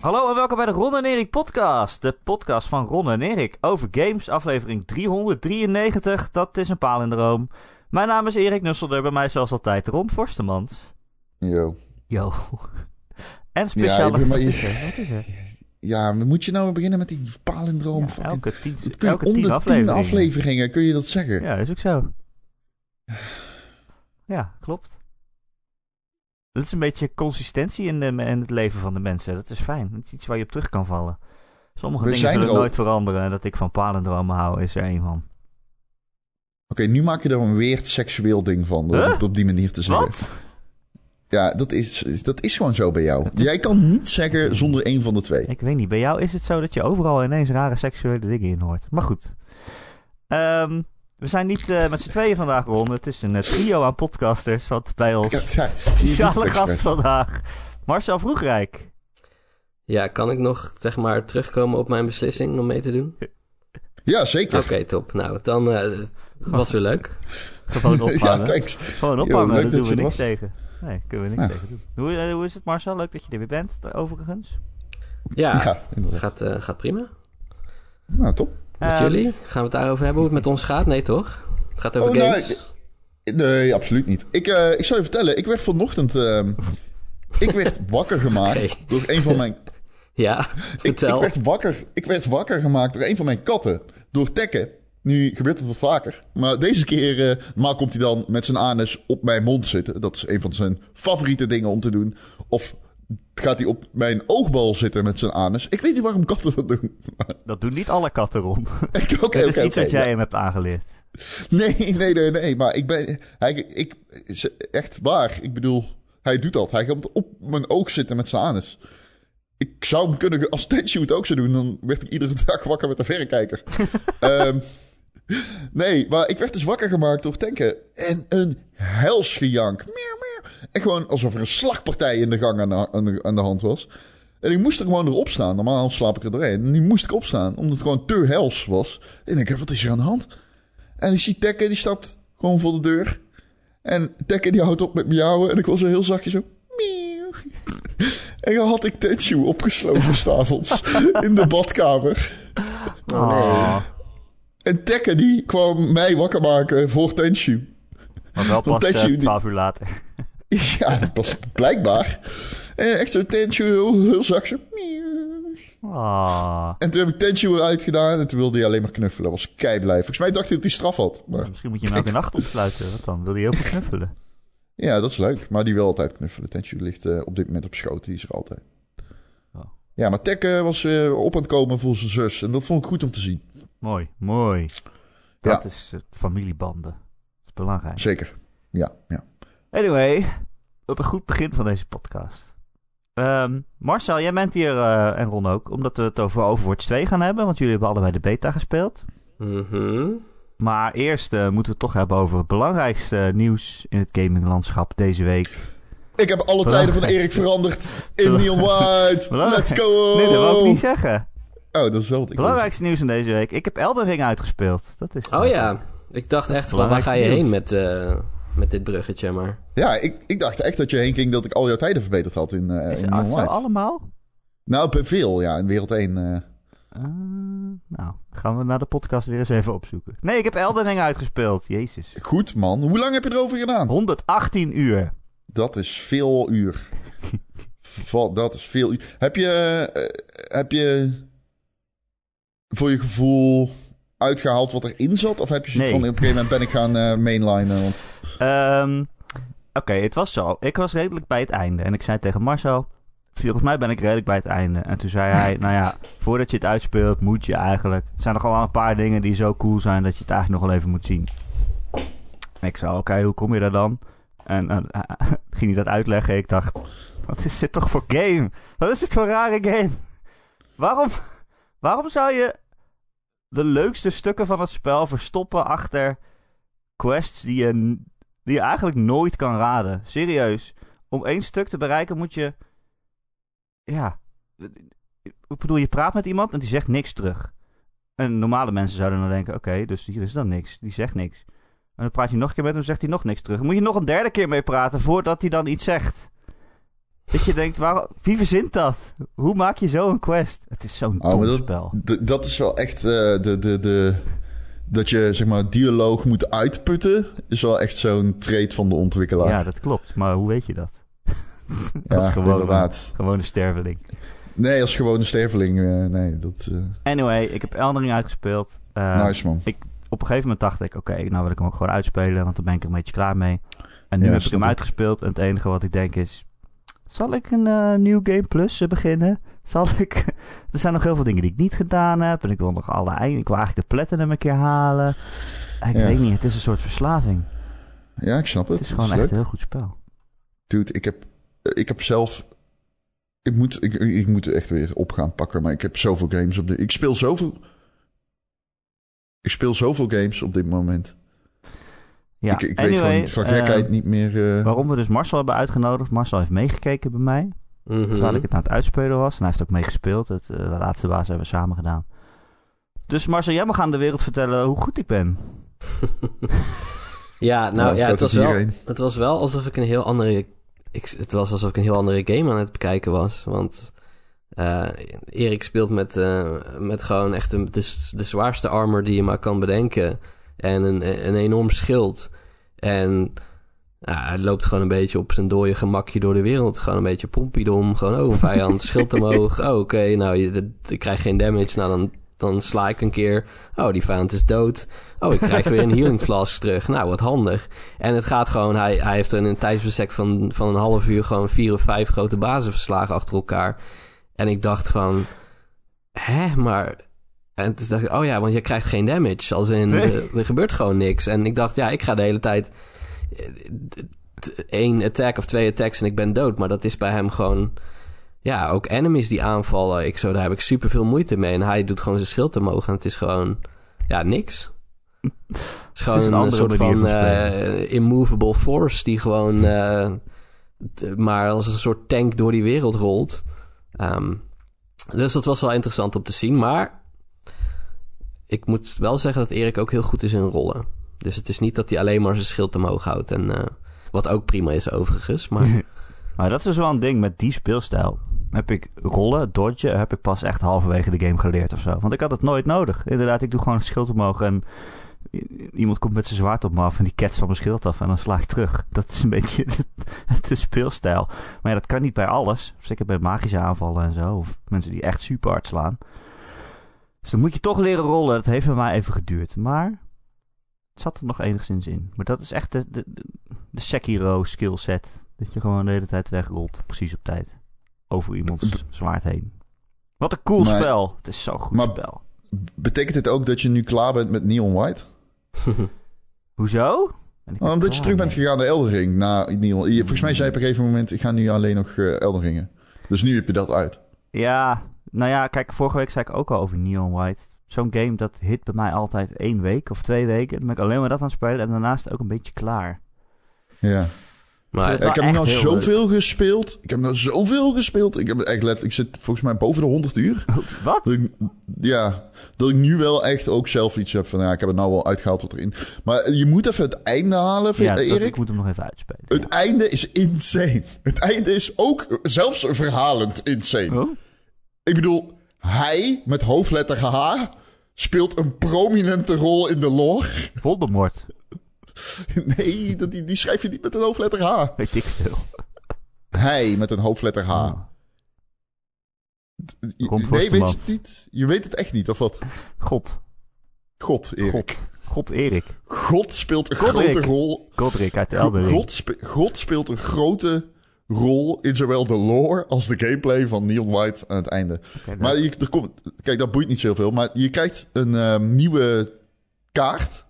Hallo en welkom bij de Ron en Erik podcast. De podcast van Ron en Erik over games, aflevering 393. Dat is een paal in de room. Mijn naam is Erik Nusselder, bij mij zoals altijd Ron Forstemans. Yo. Yo. En speciale ben maar- Wat is er? Wat is er? Ja, maar moet je nou beginnen met die palindroom? Ja, elke tien, Dat kun je elke om tien afleveringen. tien afleveringen kun je dat zeggen. Ja, is ook zo. Ja, klopt. Dat is een beetje consistentie in, de, in het leven van de mensen. Dat is fijn. Dat is iets waar je op terug kan vallen. Sommige We dingen zullen nooit veranderen. En dat ik van palindromen hou, is er één van. Oké, nu maak je er een weird seksueel ding van. Door Huh? het op die manier te zeggen. Wat? Ja, dat is, dat is gewoon zo bij jou. Jij kan niet zeggen zonder één van de twee. Ik weet niet. Bij jou is het zo dat je overal ineens rare seksuele dingen in hoort. Maar goed. Ehm, we zijn niet eh, met z'n tweeën vandaag rond. Het is een eh, trio aan podcasters. Wat bij ons Ja, ja, speciale gast vandaag. Marcel Vroegrijk. Ja, kan ik nog zeg maar terugkomen op mijn beslissing om mee te doen? Ja, zeker. Oké, top. Nou, dan eh, was weer leuk. Gewoon Ja, ophangen. thanks. Gewoon leuk daar dat doen we er niks was. tegen. Nee, kunnen we niks Ja. tegen doen. Hoe, hoe is het Marcel? Leuk dat je er weer bent, overigens. Ja, Ja, gaat, eh, gaat prima. Nou, top. Met Ehm, jullie? Gaan we het daarover hebben hoe het met ons gaat? Nee, toch? Het gaat over Oh, nou, games. Nee, absoluut niet. Ik, eh, ik zal je vertellen, ik werd vanochtend... ehm, ik werd wakker gemaakt door een van mijn... Ja, Ik, vertel. ik, werd wakker, ik werd wakker gemaakt door een van mijn katten. Door Tekken. Nu gebeurt het wat vaker. Maar deze keer, eh normaal komt hij dan met zijn anus op mijn mond zitten. Dat is een van zijn favoriete dingen om te doen. Of gaat hij op mijn oogbal zitten met zijn anus. Ik weet niet waarom katten dat doen. Dat doen niet alle katten rond. Oké, Dat is iets wat jij ja. hem hebt aangeleerd. Nee, nee, nee, nee. Maar ik ben... Hij, ik, echt waar. Ik bedoel, hij doet dat. Hij gaat op mijn oog zitten met zijn anus. Ik zou hem kunnen... Als Tenshu het ook zou doen, dan werd ik iedere dag wakker met een verrekijker. Ehm, nee, maar ik werd dus wakker gemaakt door tanken. En een helsgejank. Miauw. En gewoon alsof er een slagpartij in de gang aan de, aan de, aan de hand was. En ik moest er gewoon erop staan. Normaal slaap ik er doorheen. En nu moest ik opstaan, omdat het gewoon te hels was. En ik denk, wat is er aan de hand? En ik zie Tekken, die staat gewoon voor de deur. En Tekken die houdt op met miauwen. En ik was zo heel zachtjes zo... Miauw. En dan had ik Tenshu opgesloten s'avonds in de badkamer. Oh nee. Ah, En Tekken die kwam mij wakker maken voor Tenshu. maar wel pas Tenshu, eh, die- 12 uur later. Ja, dat was blijkbaar. En echt zo Tenshu heel, heel. Ah, En toen heb ik Tenshu eruit gedaan. En toen wilde hij alleen maar knuffelen. was kei blij. Volgens mij dacht hij dat hij straf had. Maar misschien moet je hem elke nacht opsluiten. Want dan wil hij heel veel knuffelen. Ja, dat is leuk. Maar die wil altijd knuffelen. Tenshu ligt eh, op dit moment op schoot. Die is er altijd. Oh. Ja, maar Tek eh, was eh, op aan het komen voor zijn zus. En dat vond ik goed om te zien. Mooi, mooi. Dat Ja. is eh, familiebanden. Dat is belangrijk. Zeker. Ja, ja. Anyway, tot een goed begin van deze podcast. Ehm, Marcel, jij bent hier eh, en Ron ook, omdat we het over Overwatch 2 gaan hebben, want jullie hebben allebei de beta gespeeld. Mhm. Maar eerst eh, moeten we het toch hebben over het belangrijkste nieuws in het gaminglandschap deze week. Ik heb alle tijden van Erik veranderd in Neon White. Belangrijk. Let's go! Nee, dat wil ik niet zeggen. Oh, dat is wel wat ik Belangrijkste nieuws in deze week. Ik heb Elden Ring uitgespeeld. Dat is Oh ja, ik dacht echt van waar ga je heen met, eh, met dit bruggetje, maar... Ja, ik, ik dacht echt dat je heen ging dat ik al jouw tijden verbeterd had in, eh Is in het allemaal? Nou, per veel, ja. In wereld 1. eh. Eh, nou, gaan we naar de podcast weer eens even opzoeken. Nee, ik heb Elden Ring uitgespeeld. Jezus. Goed, man. Hoe lang heb je erover gedaan? 118 uur. Dat is veel uur. Dat is veel uur. Heb je, eh, heb je voor je gevoel uitgehaald wat erin zat? Of heb je zoiets Nee. van, op een gegeven moment ben ik gaan mainlinen? Want, Ehm, Oké, het was zo. Ik was redelijk bij het einde. En ik zei tegen Marcel... Volgens mij ben ik redelijk bij het einde. En toen zei hij... nou ja, voordat je het uitspeelt moet je eigenlijk... Er zijn nog wel een paar dingen die zo cool zijn... dat je het eigenlijk nog wel even moet zien. En ik zei, oké, hoe kom je daar dan? En eh, ging hij dat uitleggen. Ik dacht... Wat is dit toch voor game? Wat is dit voor rare game? Waarom, waarom zou je de leukste stukken van het spel verstoppen achter quests die je, die je eigenlijk nooit kan raden? Serieus. Om één stuk te bereiken moet je... Ja. Ik bedoel, je praat met iemand en die zegt niks terug. En normale mensen zouden dan denken, oké, dus hier is dan niks. Die zegt niks. En dan praat je nog een keer met hem, zegt hij nog niks terug. Dan moet je nog een derde keer mee praten voordat hij dan iets zegt. Dat je denkt, waar, wie verzint dat? Hoe maak je zo een quest? Het is zo'n Oh, dom maar dat, spel. d- dat is wel echt eh, de, de, de... Dat je, zeg maar, dialoog moet uitputten... is wel echt zo'n trait van de ontwikkelaar. Ja, dat klopt. Maar hoe weet je dat? Ja, is gewoon, inderdaad. een sterveling. Nee, als gewone sterveling, eh, nee, dat... eh, Anyway, ik heb Elden Ring uitgespeeld. Eh, nice, man. Op een gegeven moment dacht ik, oké, nou wil ik hem ook gewoon uitspelen, want dan ben ik er een beetje klaar mee. En nu Ja, heb ik hem ik. uitgespeeld en het enige wat ik denk is, zal ik een eh nieuw Game Plus eh, beginnen? Zal ik... er zijn nog heel veel dingen die ik niet gedaan heb en ik wil nog alle eind... Ik wil eigenlijk de platinum een keer halen. Ik Ja. weet niet, het is een soort verslaving. Ja, ik snap het. Het is gewoon echt leuk. een heel goed spel. Dude, ik heb, ik heb zelf... Ik moet, ik, ik moet er echt weer op gaan pakken, maar ik heb zoveel games op dit... Ik speel zoveel... Ik speel zoveel games op dit moment. Ja, ik ik weet anyway, gewoon van eh, niet meer... eh, Waarom we dus Marcel hebben uitgenodigd. Marcel heeft meegekeken bij mij. Mhm. Terwijl ik het aan het uitspelen was. En hij heeft ook meegespeeld. Het, eh, de laatste baas hebben we samen gedaan. Dus Marcel, jij mag aan de wereld vertellen hoe goed ik ben. Ja, nou ja, gaat het was, wel, het was wel alsof ik een heel andere... Ik, het was alsof ik een heel andere game aan het bekijken was. Want eh, Erik speelt met, eh, met gewoon echt een, de, de zwaarste armor die je maar kan bedenken. En een, een enorm schild. En ja, hij loopt gewoon een beetje op zijn dode gemakje door de wereld. Gewoon een beetje pompiedom. Gewoon, oh, een vijand, schild omhoog. Oh, oké, nou, je, ik krijg geen damage. Nou, dan, dan sla ik een keer. Oh, die vijand is dood. Oh, ik krijg weer een healing flask terug. Nou, wat handig. En het gaat gewoon... Hij, hij heeft in een tijdsbestek van, van een half uur... gewoon vier of vijf grote bazen verslagen achter elkaar. En ik dacht van... Hè, maar... En toen dacht ik, oh ja, want je krijgt geen damage. Als in, Nee. er, er gebeurt gewoon niks. En ik dacht, ja, ik ga de hele tijd... eh, één attack of twee attacks en ik ben dood. Maar dat is bij hem gewoon... Ja, ook enemies die aanvallen. Ik zo, daar heb ik super veel moeite mee. En hij doet gewoon zijn schild omhoog. En het is gewoon... Ja, niks. Het is gewoon is een soort van eh, immovable force... die gewoon eh, maar als een soort tank door die wereld rolt. Ehm, dus dat was wel interessant om te zien. Maar ik moet wel zeggen dat Erik ook heel goed is in rollen. Dus het is niet dat hij alleen maar zijn schild omhoog houdt. En, eh, wat ook prima is overigens. Maar Maar dat is dus wel een ding met die speelstijl. Heb ik rollen, dodgen, heb ik pas echt halverwege de game geleerd of zo. Want ik had het nooit nodig. Inderdaad, ik doe gewoon een schild omhoog en iemand komt met zijn zwaard op me af en die ketst van mijn schild af en dan sla ik terug. Dat is een beetje de speelstijl. Maar ja, dat kan niet bij alles. Zeker bij magische aanvallen en zo. Of mensen die echt super hard slaan. Dus dan moet je toch leren rollen. Dat heeft bij mij even geduurd. Maar het zat er nog enigszins in. Maar dat is echt de, de, de, Sekiro skillset. Dat je gewoon de hele tijd wegrolt. Precies op tijd. Over iemands zwaard heen. Wat een cool Maar- spel. Het is zo'n goed Maar- spel. Betekent dit ook dat je nu klaar bent met Neon White? Hoezo? Oh, omdat je terug bent gegaan naar Elden Ring. Na Neon. Volgens mij zei je op een gegeven moment... ik ga nu alleen nog eh, Elden Ringen. Dus nu heb je dat uit. Ja, nou ja, kijk, vorige week zei ik ook al over Neon White. Zo'n game dat hit bij mij altijd één week of twee weken. Dan ben ik alleen maar dat aan het spelen en daarnaast ook een beetje klaar. Ja. maar ik heb nou zoveel gespeeld. Ik heb nou zoveel gespeeld. Ik heb echt letterlijk... Ik zit volgens mij boven de 100 uur. Wat? Dat ik, ja, dat ik nu wel echt ook zelf iets heb van... Ja, ik heb het nou wel uitgehaald wat erin. Maar je moet even het einde halen, vind, Ja, dat- Erik. ik moet hem nog even uitspelen. Het ja. einde is insane. Het einde is ook zelfs verhalend insane. Oh? Ik bedoel, hij met hoofdletter H speelt een prominente rol in de lore. Voldemort. Nee, dat, die, die schrijf je niet met een hoofdletter H. Weet ik veel. Hij met een hoofdletter H. Oh. Komt nee, weet je het niet? Je weet het echt niet, of wat? God. God, Erik. God. God Erik. God speelt een Godric. grote rol. Godric uit de Elden. God, spe- God speelt een grote rol in zowel de lore als de gameplay van Neon White aan het einde. Maar je, er komt, kijk, dat boeit niet zoveel. Maar je krijgt een ehm, nieuwe kaart.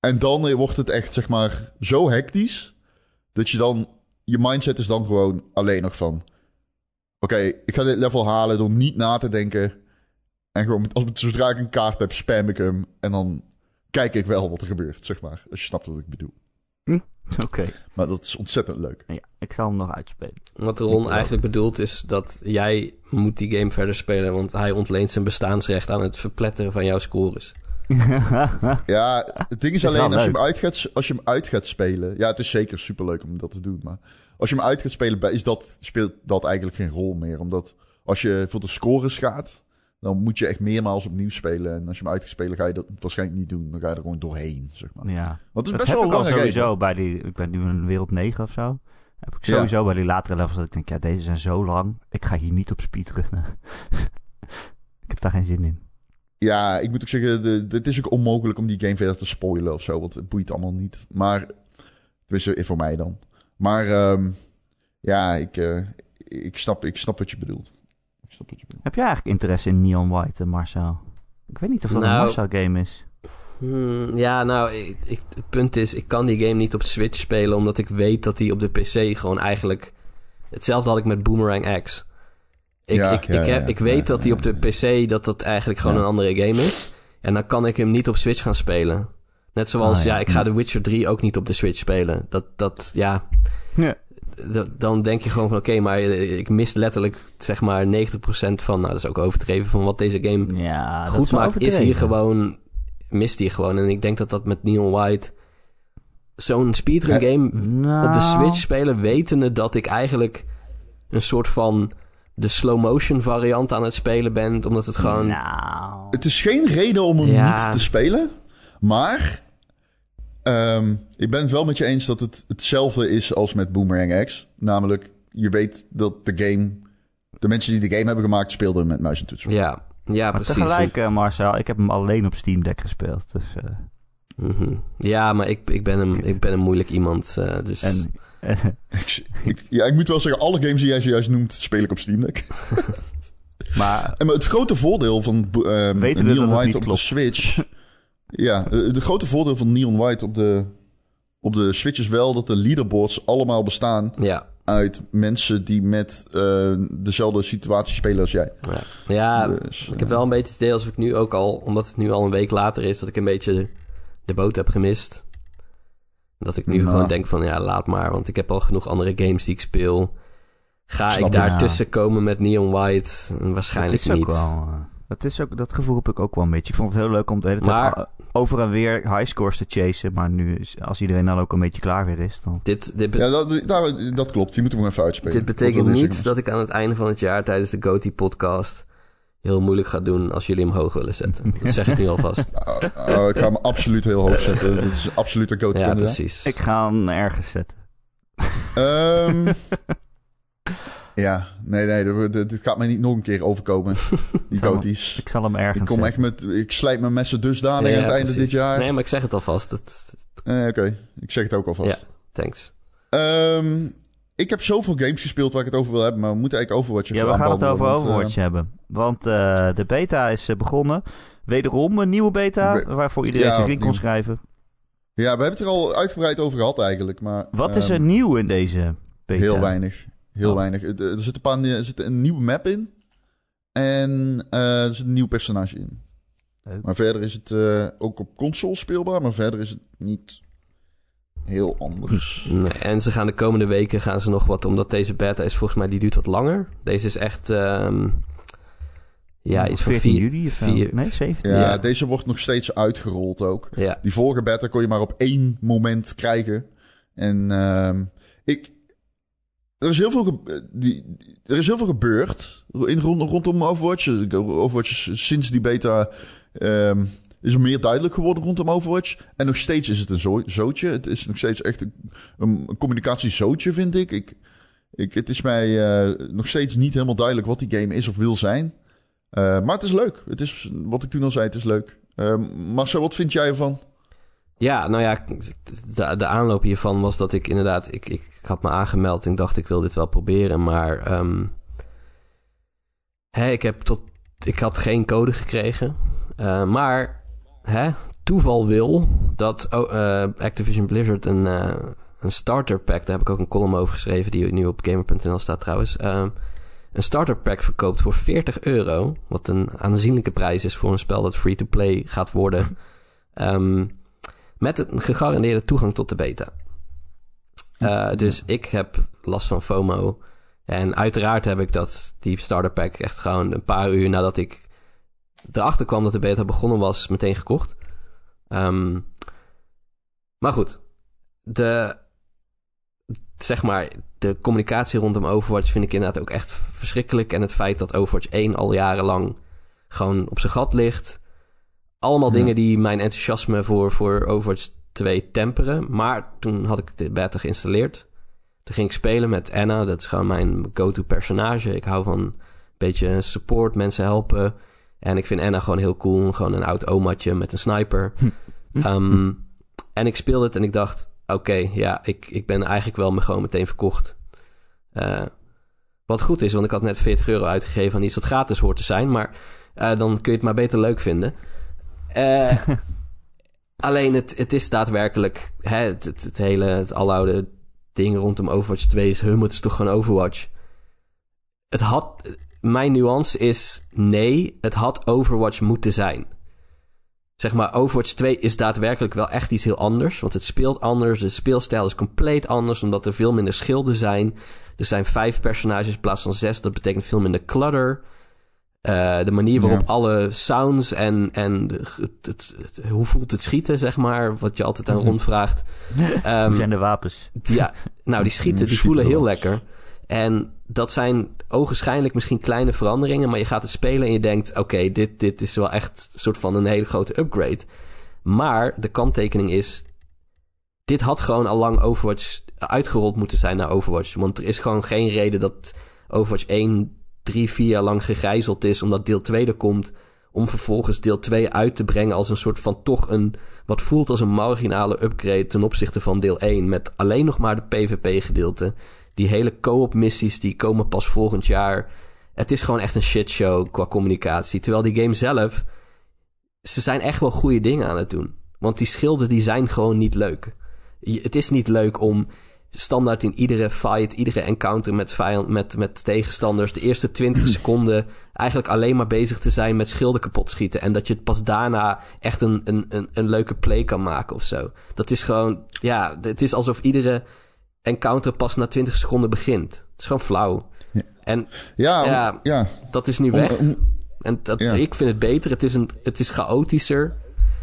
En dan eh, wordt het echt, zeg maar, zo hectisch. Dat je dan, je mindset is dan gewoon alleen nog van. Oké, ik ga dit level halen door niet na te denken. En gewoon, als, zodra ik een kaart heb, spam ik hem. En dan kijk ik wel wat er gebeurt, zeg maar. Als je snapt wat ik bedoel. Oké. Maar dat is ontzettend leuk. Ja, ik zal hem nog uitspelen. Wat Ron eigenlijk bedoelt is dat jij moet die game verder spelen, want hij ontleent zijn bestaansrecht aan het verpletteren van jouw scores. Ja, het ding is, Is alleen als je, hem uit gaat, als je hem uit gaat spelen. Ja, het is zeker superleuk om dat te doen. Maar als je hem uit gaat spelen, is dat, speelt dat eigenlijk geen rol meer. Omdat als je voor de scores gaat, dan moet je echt meermaals opnieuw spelen. En als je hem uit gaat spelen, ga je dat waarschijnlijk niet doen. Dan ga je er gewoon doorheen, zeg maar. ja. Want het is Dat best wel een game. sowieso bij die... Ik ben nu in wereld 9 of zo. Heb ik Ja. sowieso bij die latere levels dat ik denk... Ja, deze zijn zo lang. Ik ga hier niet op speedrunnen. ik heb daar geen zin in. Ja, ik moet ook zeggen, de, het is ook onmogelijk om die game verder te spoilen of zo. Want het boeit allemaal niet. Maar, tenminste voor mij dan. Maar ehm, ja, ik, eh, ik, snap, ik snap wat je bedoelt. Ik snap wat je bedoelt. Heb jij eigenlijk interesse in Neon White, Marcel? Ik weet niet of dat een Nou, Marcel game is. Hmm, ja, nou, ik, ik- het punt is, ik kan die game niet op Switch spelen, omdat ik weet dat die op de PC gewoon eigenlijk... Hetzelfde had ik met Boomerang X. Ik, Ja, ik, ja, ik, heb, ja, ik weet ja, dat die ja, op de PC, dat dat eigenlijk gewoon Ja. een andere game is. En dan kan ik hem niet op Switch gaan spelen. Net zoals, Ah, ja. ja. ik ga The Witcher 3 ook niet op de Switch spelen. Dat, dat ja, Ja. Dan denk je gewoon van, oké, maar ik mis letterlijk, zeg maar, 90% van... Nou, dat is ook overdreven, van wat deze game Ja, dat goed wel maakt, is hier gewoon... Mist hier gewoon. En ik denk dat dat met Neon White... Zo'n speedrun Ja, game op de Nou, Switch spelen... wetende dat ik eigenlijk een soort van... de slow motion variant aan het spelen ben. Omdat het gewoon... Nou... Het is geen reden om hem Ja. niet te spelen. Maar ehm, ik ben het wel met je eens dat het hetzelfde is als met Boomerang X. Namelijk, je weet dat de game... De mensen die de game hebben gemaakt speelden met muis en toetsen. Ja, ja Maar precies. tegelijk, eh, Marcel, ik heb hem alleen op Steam Deck gespeeld. Dus, eh, Mhm. Ja, maar ik, ik, ben een, ik ben een moeilijk iemand. eh, dus... en, Ik, ik- ja, ik moet wel zeggen, alle games die jij zojuist noemt, speel ik op Steam Deck. maar En maar het grote voordeel van ehm Weten we Neon White niet op klopt? de Switch... ja, eh, de grote voordeel van Neon White op de, op de Switch is wel dat de leaderboards allemaal bestaan Ja, uit mensen die met eh, dezelfde situatie spelen als jij. ja. ja Dus, ik heb wel een beetje het idee als ik nu ook al... omdat het nu al een week later is... dat ik een beetje de boot heb gemist. Dat ik nu Nou. gewoon denk van... ja, laat maar. Want ik heb al genoeg andere games die ik speel. Ga Snap ik daar Ja. tussen komen met Neon White? dat Waarschijnlijk is ook niet. wel... eh, dat, is ook, dat gevoel heb ik ook wel een beetje. Ik vond het heel leuk om de hele tijd Maar- over en weer highscores te chasen. Maar nu, is- als iedereen dan ook een beetje klaar weer is, dan... Dit, dit, ja, dat, dat, dat klopt. Die moeten we nog even uitspelen. dit betekent niet dat ik aan het einde van het jaar... tijdens de GOTY podcast heel moeilijk ga doen... als jullie hem hoog willen zetten. Dat zeg ik nu alvast. Oh, ik ga hem absoluut heel hoog zetten. Dit is absoluut een go Ja, precies. Ik ga hem ergens zetten. Ehm, ja, nee, nee, dit- gaat mij niet nog een keer overkomen. Die goties. Ik zal hem Ik ergens kom zetten. echt met, ik slijt mijn messen dusdanig Ja, aan het einde precies. dit jaar. Nee, maar ik zeg het alvast. Dat, Eh, Oké, ik zeg het ook alvast. Ja. thanks. Ehm, ik heb zoveel games gespeeld waar ik het over wil hebben, maar we moeten eigenlijk Overwatch Ja, even we gaan het over want, eh, Overwatch hebben. Want eh, de beta is eh, begonnen. Wederom een nieuwe beta, waarvoor iedereen Ja, zich in kon schrijven. ja, we hebben het er al uitgebreid over gehad eigenlijk, maar... Wat is ehm, er nieuw in deze beta? Heel weinig. Heel Oh. weinig. Er er zit, een paar, er zit een nieuwe map in. En eh, er zit een nieuw personage in. Leuk. Maar verder is het eh, ook op console speelbaar, maar verder is het niet heel anders. Nee, en ze gaan de komende weken gaan ze nog wat, omdat deze beta is volgens mij, die duurt wat langer. Deze is echt, ehm, ja, iets van 14 vier, juli of zo? vier, Nee, 17. Ja, Ja. deze wordt nog steeds uitgerold ook. ja, Die vorige beta kon je maar op één moment krijgen. En ehm, ik... Er is, heel veel ge- die, er is heel veel gebeurd in, rond, rondom Overwatch. Overwatch is sinds die beta ehm, is er meer duidelijk geworden rondom Overwatch. En nog steeds is het een zo, zootje. Het is nog steeds echt een, een, communicatiezootje, vind ik. ik, ik het is mij eh, nog steeds niet helemaal duidelijk wat die game is of wil zijn. Eh, maar het is leuk. Het is, wat ik toen al zei, het is leuk. Ehm Marcel, wat vind jij ervan? Ja, nou ja, de, de aanloop hiervan was dat ik inderdaad, ik, ik, had me aangemeld en dacht ik wil dit wel proberen, maar ehm, hè, ik heb tot, ik had geen code gekregen, Eh, maar hè, toeval wil dat oh, eh, Activision Blizzard een, eh, een starter pack, daar heb ik ook een column over geschreven die nu op gamer.nl staat trouwens, ehm, een starter pack verkoopt voor 40 euro, wat een aanzienlijke prijs is voor een spel dat free-to-play gaat worden. Ehm, met een gegarandeerde toegang tot de beta. Eh, dus ik heb last van FOMO. En uiteraard heb ik dat, die starter pack echt gewoon een paar uur nadat ik erachter kwam dat de beta begonnen was, meteen gekocht. Ehm, maar goed, de, zeg maar, de communicatie rondom Overwatch vind ik inderdaad ook echt verschrikkelijk. En het feit dat Overwatch 1 al jarenlang gewoon op zijn gat ligt. Allemaal Ja. dingen die mijn enthousiasme voor, voor Overwatch 2 temperen. Maar toen had ik de beta geïnstalleerd. Toen ging ik spelen met Anna. Dat is gewoon mijn go-to personage. Ik hou van een beetje support, mensen helpen. En ik vind Anna gewoon heel cool. Gewoon een oud omaatje met een sniper. Ehm, en ik speelde het en ik dacht... Oké, ja, ik, ik ben eigenlijk wel me gewoon meteen verkocht. Eh, wat goed is, want ik had net 40 euro uitgegeven aan iets wat gratis hoort te zijn. Maar eh, dan kun je het maar beter leuk vinden. Eh, alleen het, het is daadwerkelijk... Hè, het, het, hele, het aloude ding rondom Overwatch 2 is... Hum, het is toch gewoon Overwatch? Het had... Mijn nuance is nee, het had Overwatch moeten zijn. Zeg maar, Overwatch 2 is daadwerkelijk wel echt iets heel anders. Want het speelt anders, de speelstijl is compleet anders... omdat er veel minder schilden zijn. Er zijn vijf personages in plaats van zes. Dat betekent veel minder clutter. Eh, de manier waarop Ja. alle sounds en, en het, het- het- hoe voelt het schieten, zeg maar... wat je altijd aan rondvraagt. Ehm, Hoe zijn de wapens? ja, nou, die schieten, die voelen heel lekker. En dat zijn ogenschijnlijk misschien kleine veranderingen, maar je gaat het spelen en je denkt: oké, dit, dit is wel echt een soort van een hele grote upgrade. Maar de kanttekening is: dit had gewoon al lang Overwatch uitgerold moeten zijn naar Overwatch. Want er is gewoon geen reden dat Overwatch 1 drie, vier jaar lang gegijzeld is omdat deel 2 er komt. Om vervolgens deel 2 uit te brengen als een soort van toch een. wat voelt als een marginale upgrade ten opzichte van deel 1. Met alleen nog maar de PvP-gedeelte. Die hele co-op missies die komen pas volgend jaar. Het is gewoon echt een shitshow qua communicatie. Terwijl die game zelf. Ze zijn echt wel goede dingen aan het doen. Want die schilden die zijn gewoon niet leuk. Het is niet leuk om standaard in iedere fight, iedere encounter met, vijand, met, met tegenstanders, de eerste 20 seconden eigenlijk alleen maar bezig te zijn met schilden kapot schieten. En dat je pas daarna echt een, een, een, een leuke play kan maken of zo. Dat is gewoon, ja, het is alsof iedere encounter pas na 20 seconden begint. Het is gewoon flauw. Ja. En Ja, om- Ja, dat is nu Om- weg. om- En dat, Ja. ik vind het beter. Het is, een, het is chaotischer.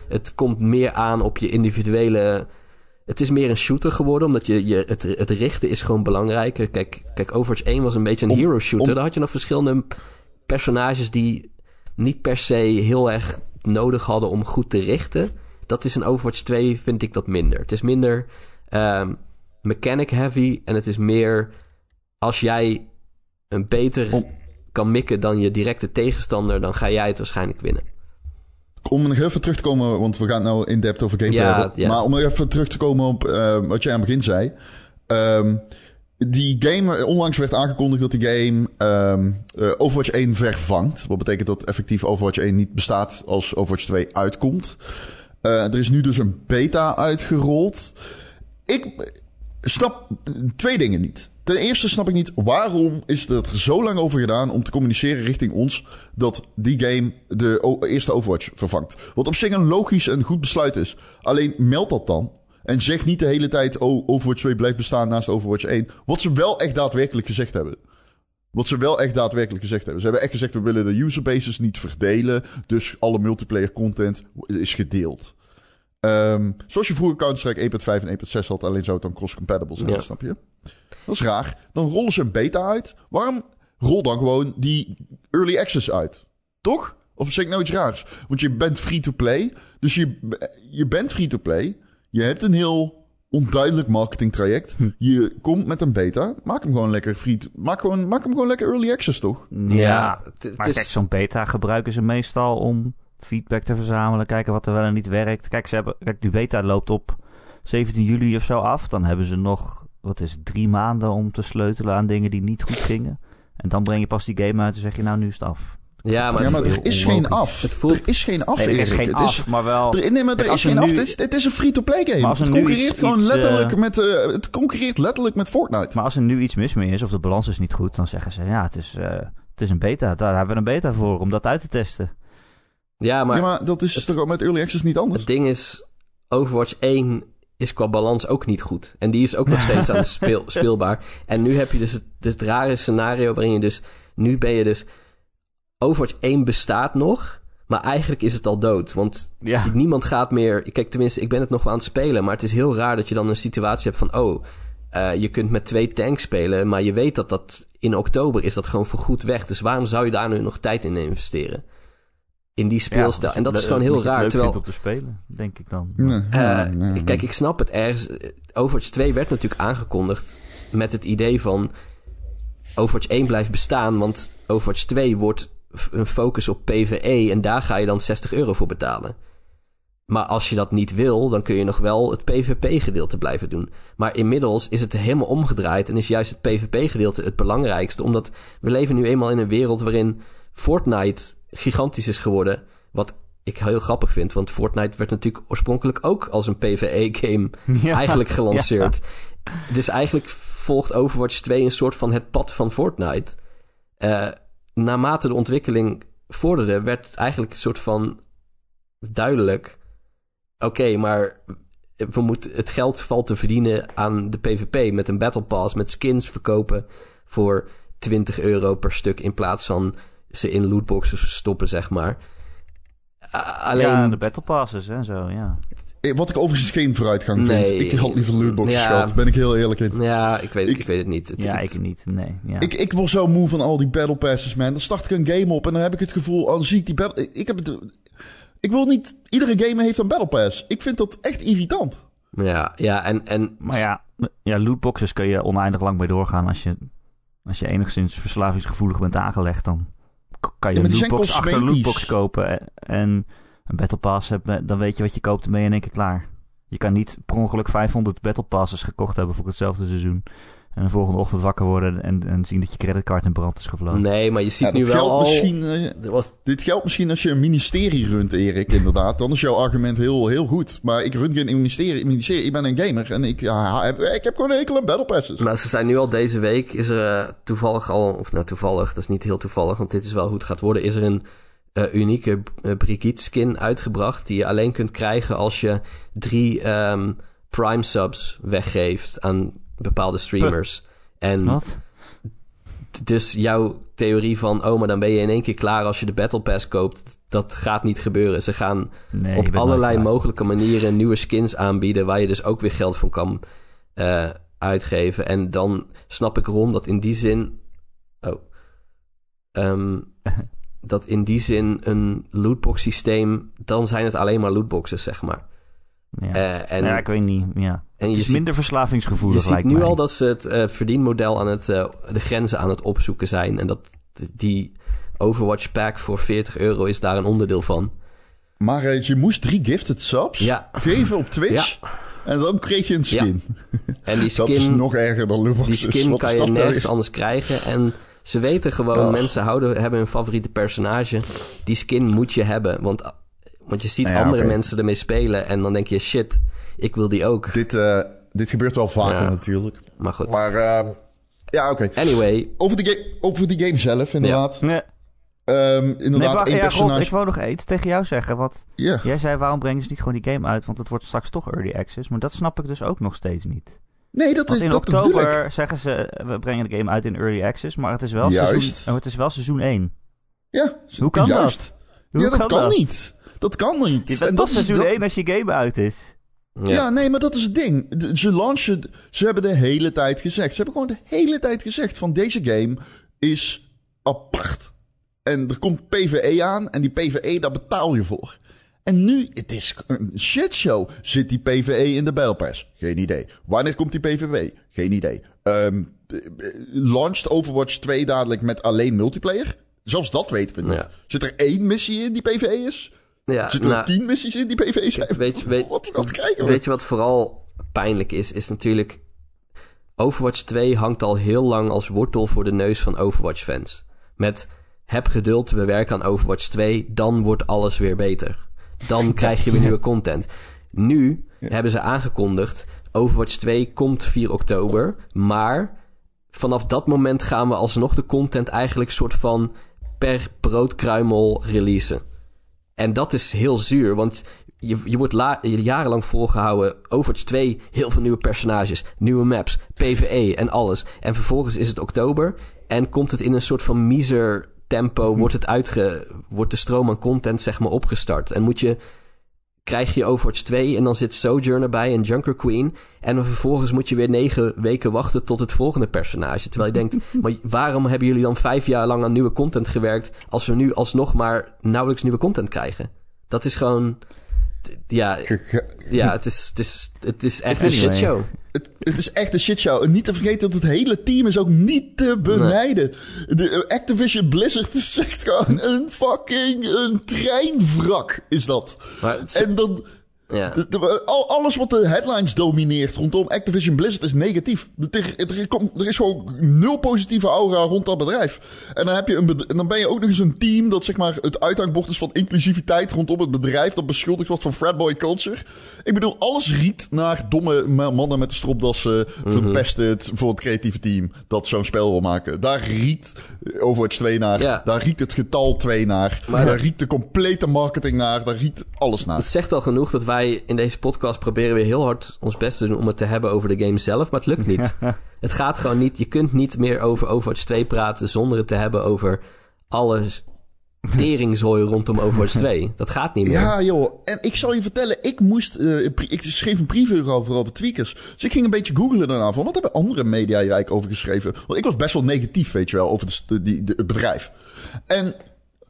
Het komt meer aan op je individuele... Het is meer een shooter geworden, omdat je, je, het, het richten is gewoon belangrijker. Kijk, kijk, Overwatch 1 was een beetje een Om- hero shooter. om- Daar had je nog verschillende personages die niet per se heel erg nodig hadden om goed te richten. Dat is in Overwatch 2, vind ik dat minder. Het is minder ehm, mechanic heavy en het is meer als jij een beter Om- kan mikken dan je directe tegenstander, dan ga jij het waarschijnlijk winnen. Om nog even terug te komen, want we gaan nou in depth over gameplay Ja, hebben. ja. Maar om nog even terug te komen op eh, wat jij aan het begin zei. Ehm, die game, onlangs werd aangekondigd dat die game eh, Overwatch 1 vervangt. Wat betekent dat effectief Overwatch 1 niet bestaat als Overwatch 2 uitkomt. Eh, er is nu dus een beta uitgerold. Ik snap twee dingen niet. Ten eerste snap ik niet waarom is er zo lang over gedaan om te communiceren richting ons dat die game de eerste Overwatch vervangt. Wat op zich een logisch en goed besluit is. Alleen meld dat dan. En zeg niet de hele tijd, oh, Overwatch 2 blijft bestaan naast Overwatch 1. Wat ze wel echt daadwerkelijk gezegd hebben. Wat ze wel echt daadwerkelijk gezegd hebben. Ze hebben echt gezegd, we willen de userbases niet verdelen. Dus alle multiplayer content is gedeeld. Ehm, zoals je vroeger Counter-Strike 1.5 en 1.6 had, alleen zou het dan cross-compatible zijn, Ja. snap je? Dat is raar. Dan rollen ze een beta uit. Waarom rol dan gewoon die early access uit? Toch? Of zeg ik nou iets raars? Want je bent free-to-play. Dus je, je bent free-to-play. Je hebt een heel onduidelijk marketingtraject. Je komt met een beta. Maak hem gewoon lekker free. Maak, gewoon, maak hem gewoon lekker early access, toch? Ja, maar is, kijk, zo'n beta gebruiken ze meestal om feedback te verzamelen, kijken wat er wel en niet werkt. Kijk, ze hebben, kijk die beta loopt op 17 juli of zo af. Dan hebben ze nog, wat is het, drie maanden om te sleutelen aan dingen die niet goed gingen. En dan breng je pas die game uit en zeg je, nou, nu is het af. ja, maar, ja, maar heel er is geen af. Het voelt- Er is geen af, Nee, er is geen Het af, maar wel... Er, nee, maar er is geen af. nu- Het is, het is een free-to-play game. Maar als Het concurreert iets- gewoon iets, letterlijk eh, met... eh, het concurreert letterlijk met Fortnite. Maar als er nu iets mis mee is of de balans is niet goed, dan zeggen ze, ja, het is, eh, het is een beta. Daar hebben we een beta voor, om dat uit te testen. ja, maar ja, maar dat is toch ook met Early Access niet anders? het ding is, Overwatch 1 is qua balans ook niet goed. En die is ook nog steeds aan de speel, speelbaar. En nu heb je dus het, dus het rare scenario waarin je dus... Nu ben je dus... Overwatch 1 bestaat nog, Maar eigenlijk is het al dood. Want Ja. niemand gaat meer. Kijk, tenminste, ik ben het nog wel aan het spelen. Maar het is heel raar dat je dan een situatie hebt van. Oh, eh, je kunt met twee tanks spelen. Maar je weet dat dat in oktober is dat gewoon voorgoed weg. Dus waarom zou je daar nu nog tijd in investeren? In die speelstijl. en dat is gewoon heel raar. leuk Terwijl, vindt om te spelen, denk ik dan. Nee, eh, nee, nee, nee. Kijk, ik snap het ergens. Overwatch 2 werd natuurlijk aangekondigd met het idee van Overwatch 1 blijft bestaan, want Overwatch 2 wordt een focus op PvE en daar ga je dan 60 euro voor betalen. Maar als je dat niet wil, dan kun je nog wel het PvP-gedeelte blijven doen. Maar inmiddels is het helemaal omgedraaid en is juist het PvP-gedeelte het belangrijkste, omdat we leven nu eenmaal in een wereld waarin Fortnite gigantisch is geworden. Wat ik heel grappig vind, want Fortnite werd natuurlijk oorspronkelijk ook als een PvE-game Ja. eigenlijk gelanceerd. Dus eigenlijk volgt Overwatch 2 een soort van het pad van Fortnite. Eh, naarmate de ontwikkeling vorderde, werd het eigenlijk een soort van duidelijk. Oké, maar we moeten, het geld valt te verdienen aan de PvP met een Battle Pass, met skins verkopen voor 20 euro per stuk in plaats van ze in lootboxes stoppen, zeg maar. Alleen. Ja, de battle passes en zo, ja. Eh, Wat ik overigens geen vooruitgang vind. Nee. Ik had liever lootboxes Ja. gehad. Ben ik heel eerlijk in. Ja, ik weet, ik, Ik- weet het niet. Het- Ja, het- ik niet, nee. Ja. Ik, ik word zo moe van al die battle passes, man. Dan start ik een game op en dan heb ik het gevoel... Oh, zie ik die battle... Ik heb het... Ik wil niet... Iedere game heeft een battle pass. Ik vind dat echt irritant. Ja, ja en, en Maar ja, ja, lootboxes kun je oneindig lang bij doorgaan als je, als je enigszins verslavingsgevoelig bent aangelegd. Dan kan je Ja, een lootbox achter lootbox kopen en, en een battle pass hebben. Dan weet je wat je koopt en ben je in één keer klaar. Je kan niet per ongeluk 500 battle passes gekocht hebben voor hetzelfde seizoen. En de volgende ochtend wakker worden en, en zien dat je creditcard in brand is gevlogen. nee, maar je ziet Ja, nu wel geldt al... misschien... eh, Er was, dit geldt misschien als je een ministerie runt, Erik, inderdaad. Dan is jouw argument heel, heel goed. Maar ik run geen ministerie. ministerie. Ik ben een gamer en ik, ja, heb, ik heb gewoon een hekel aan battle passes. maar ze zijn nu al deze week, is er eh, toevallig al... Of nou, toevallig, dat is niet heel toevallig, want dit is wel hoe het gaat worden. Is er een eh, unieke eh, Brigitte skin uitgebracht... die je alleen kunt krijgen als je drie ehm, Prime subs weggeeft aan bepaalde streamers. En Wat? Dus jouw theorie van, oh, maar dan ben je in één keer klaar als je de Battle Pass koopt, dat gaat niet gebeuren. Ze gaan Nee, op allerlei mogelijke manieren nieuwe skins aanbieden, waar je dus ook weer geld van kan eh, uitgeven. En dan snap ik Ron dat in die zin. Oh. Ehm, dat in die zin een lootbox systeem, dan zijn het alleen maar lootboxes, zeg maar. Ja. Eh, en, ja, ik weet niet. Ja. En je is ziet- minder verslavingsgevoelig, je ziet nu mij. al dat ze het eh, verdienmodel aan het, eh, de grenzen aan het opzoeken zijn. En dat die Overwatch pack voor 40 euro is daar een onderdeel van. Maar eh, je moest drie gifted subs Ja. geven op Twitch. En dan kreeg je een skin. En die Dat is skin, nog erger dan die lootboxes. skin Wat kan je nou nergens anders krijgen. En ze weten gewoon, mensen houden, hebben hun favoriete personage. Die skin moet je hebben. Want, want je ziet Nou ja, andere mensen ermee spelen. En dan denk je, shit, ik wil die ook. Dit, eh, dit gebeurt wel vaker Ja. natuurlijk. Maar goed. Maar eh, ja, oké. Anyway, Over, de over die game zelf, inderdaad. Nee, Ehm, nee inderdaad, wacht, één ja, Rob, personage. ik wou nog iets tegen jou zeggen. Wat, Ja. jij zei, waarom brengen ze niet gewoon die game uit? Want het wordt straks toch early access. Maar dat snap ik dus ook nog steeds niet. Nee, dat Want is in dat oktober zeggen ze, we brengen de game uit in early access. Maar het is wel, Juist. seizoen, oh, het is wel seizoen 1. Ja, Hoe kan juist. Hoe ja, dat kan kan dat? niet. Dat kan niet. Je bent En dat pas is- seizoen dat- 1 als je game uit is. ja. Ja. nee, maar dat is het ding. Ze launchen... Ze hebben de hele tijd gezegd. Ze hebben gewoon de hele tijd gezegd van deze game is apart. En er komt PvE aan en die PvE, daar betaal je voor. En nu, het is een shitshow. Zit die PvE in de Battle Pass? Geen idee. Wanneer komt die PvP? Geen idee. Eh, launched Overwatch 2 dadelijk met alleen multiplayer? Zelfs dat weten we niet. Ja. Zit er één missie in die PvE is? Ja, Zitten nou, er tien missies in die PvE zijn? weet, je- weet, wat, wat krijgen we? Weet je wat vooral pijnlijk is? Is natuurlijk... Overwatch 2 hangt al heel lang als wortel voor de neus van Overwatch-fans. Met heb geduld, we werken aan Overwatch 2, dan wordt alles weer beter. Dan krijg je weer nieuwe content. Nu hebben ze aangekondigd, Overwatch 2 komt 4 oktober, maar vanaf dat moment gaan we alsnog de content eigenlijk soort van per broodkruimel releasen. En dat is heel zuur, want je, je wordt la- jarenlang volgehouden. Overwatch 2, heel veel nieuwe personages, nieuwe maps, PvE en alles. En vervolgens is het oktober en komt het in een soort van miser tempo wordt, het uitge, wordt de stroom aan content zeg maar opgestart. En moet je, krijg je Overwatch 2 en dan zit Sojourner bij en Junker Queen. En dan vervolgens moet je weer negen weken wachten tot het volgende personage. Terwijl je denkt, maar waarom hebben jullie dan vijf jaar lang aan nieuwe content gewerkt... als we nu alsnog maar nauwelijks nieuwe content krijgen? Dat is gewoon... Ja, ja het, is, het, is, het is echt een shitshow. Het, het is echt een shitshow. En niet te vergeten dat het hele team is ook niet te benijden. De Activision Blizzard is echt gewoon een fucking een treinwrak, is dat. Maar En dan... ja. de- de- al- alles wat de headlines domineert rondom Activision Blizzard is negatief. Er, er, komt- is gewoon nul positieve aura rond dat bedrijf. En dan, heb je een en dan ben je ook nog eens een team dat zeg maar het uithangbord is van inclusiviteit rondom het bedrijf. Dat beschuldigd wordt van fratboy culture. Ik bedoel, alles riet naar domme ma- mannen met de stropdassen. Verpesten het voor het creatieve team dat zo'n spel wil maken. Daar riet Overwatch 2 naar. Ja. Daar riet het getal 2 naar. Maar daar riet de complete marketing naar. Daar riet alles naar. Het zegt al genoeg dat wij in deze podcast proberen weer heel hard ons best te doen om het te hebben over de game zelf, maar het lukt niet. het gaat gewoon niet. Je kunt niet meer over Overwatch 2 praten zonder het te hebben over alles teringzooi rondom Overwatch 2. Dat gaat niet meer. Ja, joh. En ik zal je vertellen, ik moest... pri- ik schreef een preview over, over tweakers. Dus ik ging een beetje googlen daarna van... wat hebben andere media hier eigenlijk over geschreven? Want ik was best wel negatief, weet je wel, over de, die, de, het bedrijf. En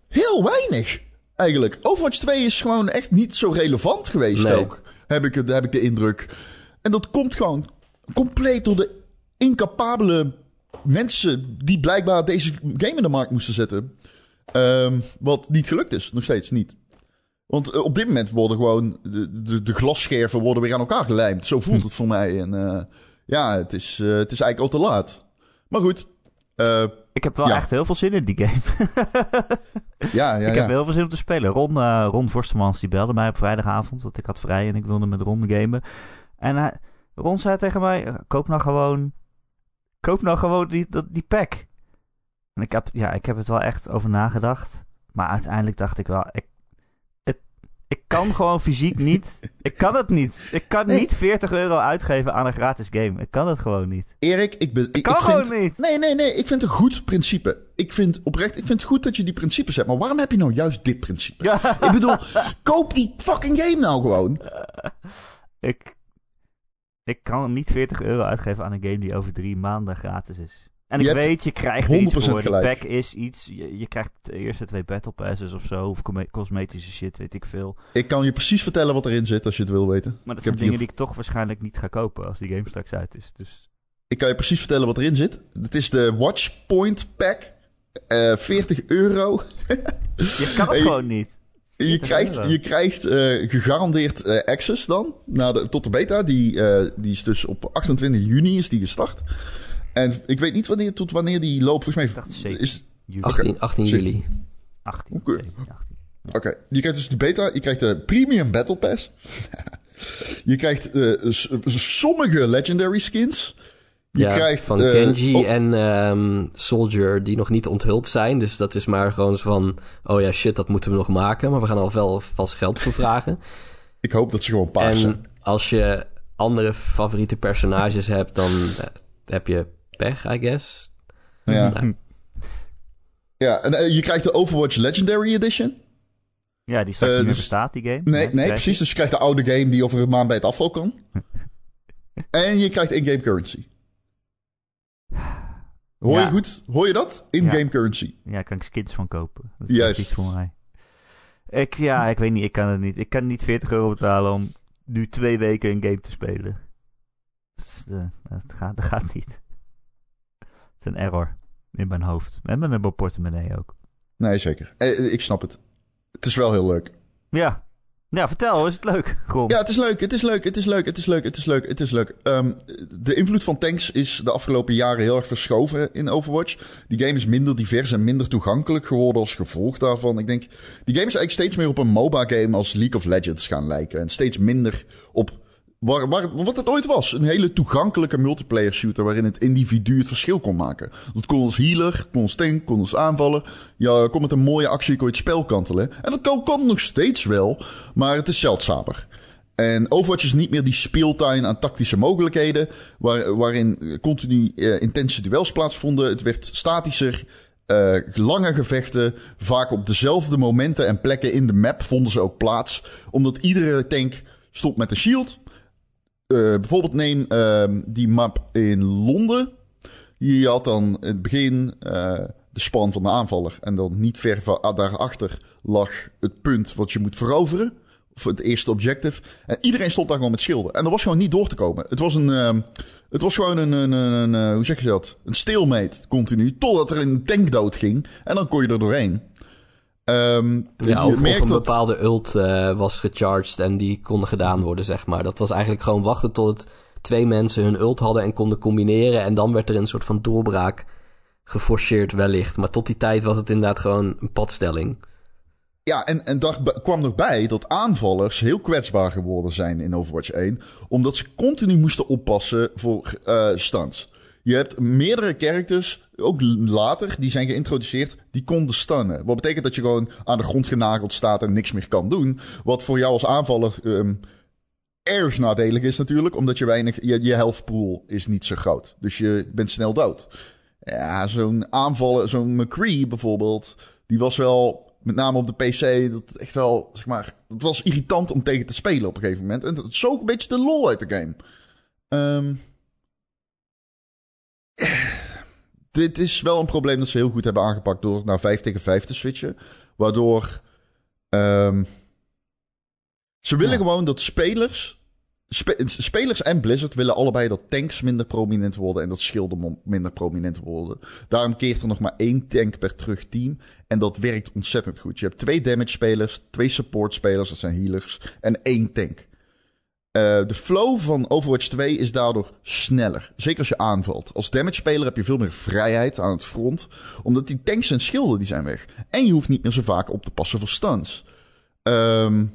heel weinig, eigenlijk. Overwatch 2 is gewoon echt niet zo relevant geweest Nee. ook. Heb ik, heb ik de indruk. En dat komt gewoon compleet door de incapabele mensen... die blijkbaar deze game in de markt moesten zetten. Ehm, wat niet gelukt is, nog steeds niet. Want eh, op dit moment worden gewoon de, de, de glasscherven worden weer aan elkaar gelijmd. Zo voelt het voor mij. En eh, ja, het is, eh, het is eigenlijk al te laat. Maar goed. Eh, Ik heb wel Ja. echt heel veel zin in die game. ja, ja, ik ja. heb heel veel zin om te spelen. Ron, eh Ron Forstemans die belde mij op vrijdagavond, want ik had vrij en ik wilde met Ron gamen. En hij, Ron zei tegen mij, eh, koop nou gewoon, koop nou gewoon die, die pack. En ik heb, ja, ik heb het wel echt over nagedacht. Maar uiteindelijk dacht ik wel, ik, ik kan gewoon fysiek niet, ik kan het niet. Ik kan Nee. niet 40 euro uitgeven aan een gratis game. Ik kan het gewoon niet. Erik, ik ben. Ik, Kan ik vind, gewoon niet. Nee, nee, nee. Ik vind het een goed principe. Ik vind oprecht, ik vind het goed dat je die principes hebt. Maar waarom heb je nou juist dit principe? Ja, Ik bedoel, koop die fucking game nou gewoon. ik, ik kan niet 40 euro uitgeven aan een game die over drie maanden gratis is. En Je ik weet, je krijgt er iets 100% voor. Die gelijk. pack is iets. Je, je krijgt de eerste twee battle passes of zo. Of cosme- cosmetische shit, weet ik veel. Ik kan je precies vertellen wat erin zit als je het wil weten. Maar dat Ik zijn dingen die ik toch waarschijnlijk niet ga kopen als die game straks uit is. Dus Ik kan je precies vertellen wat erin zit. Het is de Watchpoint Pack. Eh 40 euro. je kan het gewoon niet. Je 40 krijgt, je krijgt eh, gegarandeerd eh, access dan. Naar de, tot de beta. Die, die is dus op 28 juni is die gestart. En ik weet niet wanneer, tot wanneer die loopt. Volgens mij dacht is... Juli 18, 18 Zie- juli. 18. Oké. 17, 18. Oké, je krijgt dus de beta. Je krijgt de Premium Battle Pass. je krijgt eh, sommige Legendary skins. Je ja, krijgt... van eh, Genji oh, en ehm, Soldier die nog niet onthuld zijn. Dus dat is maar gewoon zo van... Oh ja, shit, dat moeten we nog maken. Maar we gaan al wel vast geld voor vragen. Ik hoop dat ze gewoon paars zijn. en als je andere favoriete personages hebt... dan eh, heb je pech, I guess. Ja, Nou, ja en eh, je krijgt de Overwatch Legendary Edition. Ja, die straks Eh, niet meer dus- bestaat, die game. Nee, nee, je. precies. Dus je krijgt de oude game die over een maand bij het afval kan. en je krijgt in-game currency. Hoor Ja. je goed? Hoor je dat? In-game currency. Ja, kan ik skins van kopen. Dat is Juist. iets voor mij. Ik, ja, ik weet niet, ik kan het niet. Ik kan niet 40 euro betalen om nu twee weken een game te spelen. Dat, is de- dat, gaat, dat gaat niet. Een error in mijn hoofd. En met mijn portemonnee ook. Nee, zeker. Eh, ik snap het. Het is wel heel leuk. Ja. Ja, vertel, is het leuk? Grom. Ja, het is leuk, het is leuk, het is leuk, het is leuk, het is leuk, het is leuk. Ehm, de invloed van tanks is de afgelopen jaren heel erg verschoven in Overwatch. Die game is minder divers en minder toegankelijk geworden als gevolg daarvan. Ik denk, die game is eigenlijk steeds meer op een MOBA-game als League of Legends gaan lijken. En steeds minder op wat het ooit was. Een hele toegankelijke multiplayer shooter waarin het individu het verschil kon maken. Dat kon als healer, kon als tank, kon als aanvaller. Ja, kon met een mooie actie kon je het spel kantelen. En dat kan, nog steeds wel, maar het is zeldzamer. En Overwatch is niet meer die speeltuin aan tactische mogelijkheden, waar, waarin continu eh, intense duels plaatsvonden. Het werd statischer eh, lange gevechten, vaak op dezelfde momenten en plekken in de map vonden ze ook plaats. Omdat iedere tank stond met een shield. Eh, bijvoorbeeld neem ehm, die map in Londen. Je had dan in het begin eh, de span van de aanvaller. En dan niet ver van, ah, daarachter lag het punt wat je moet veroveren. Of het eerste objective. En iedereen stond daar gewoon met schilden. En er was gewoon niet door te komen. Het was een... ehm, het was gewoon een, een, een, eh, hoe zeg je dat? Een stalemate continu. Totdat er een tank dood ging. En dan kon je er doorheen. Ehm, Ja, of, of een dat- bepaalde ult eh, was gecharged en die konden gedaan worden, zeg maar. Dat was eigenlijk gewoon wachten tot het twee mensen hun ult hadden en konden combineren. En dan werd er een soort van doorbraak geforceerd wellicht. Maar tot die tijd was het inderdaad gewoon een padstelling. Ja, en, en daar kwam nog bij dat aanvallers heel kwetsbaar geworden zijn in Overwatch 1. Omdat ze continu moesten oppassen voor eh stunts. Je hebt meerdere characters, ook later, die zijn geïntroduceerd, die konden stunnen. Wat betekent dat je gewoon aan de grond genageld staat en niks meer kan doen. Wat voor jou als aanvaller ehm erg nadelig is natuurlijk, omdat je weinig, je, je health pool is niet zo groot. Dus je bent snel dood. Ja, zo'n aanvallen, zo'n McCree bijvoorbeeld, die was wel, met name op de PC, dat echt wel, zeg maar, het was irritant om tegen te spelen op een gegeven moment. En dat zoog een beetje de lol uit de game. Ehm, dit is wel een probleem dat ze heel goed hebben aangepakt door naar 5 tegen 5 te switchen. Waardoor ehm, ze willen Ja. gewoon dat spelers. spe- spelers en Blizzard willen allebei dat tanks minder prominent worden en dat schilden minder prominent worden. Daarom keert er nog maar één tank per terugteam. En dat werkt ontzettend goed. Je hebt twee damage spelers, twee support spelers, dat zijn healers, en één tank. Eh, de flow van Overwatch 2 is daardoor sneller. Zeker als je aanvalt. Als damage speler heb je veel meer vrijheid aan het front. Omdat die tanks en schilden die zijn weg. En je hoeft niet meer zo vaak op te passen voor stuns. Ehm,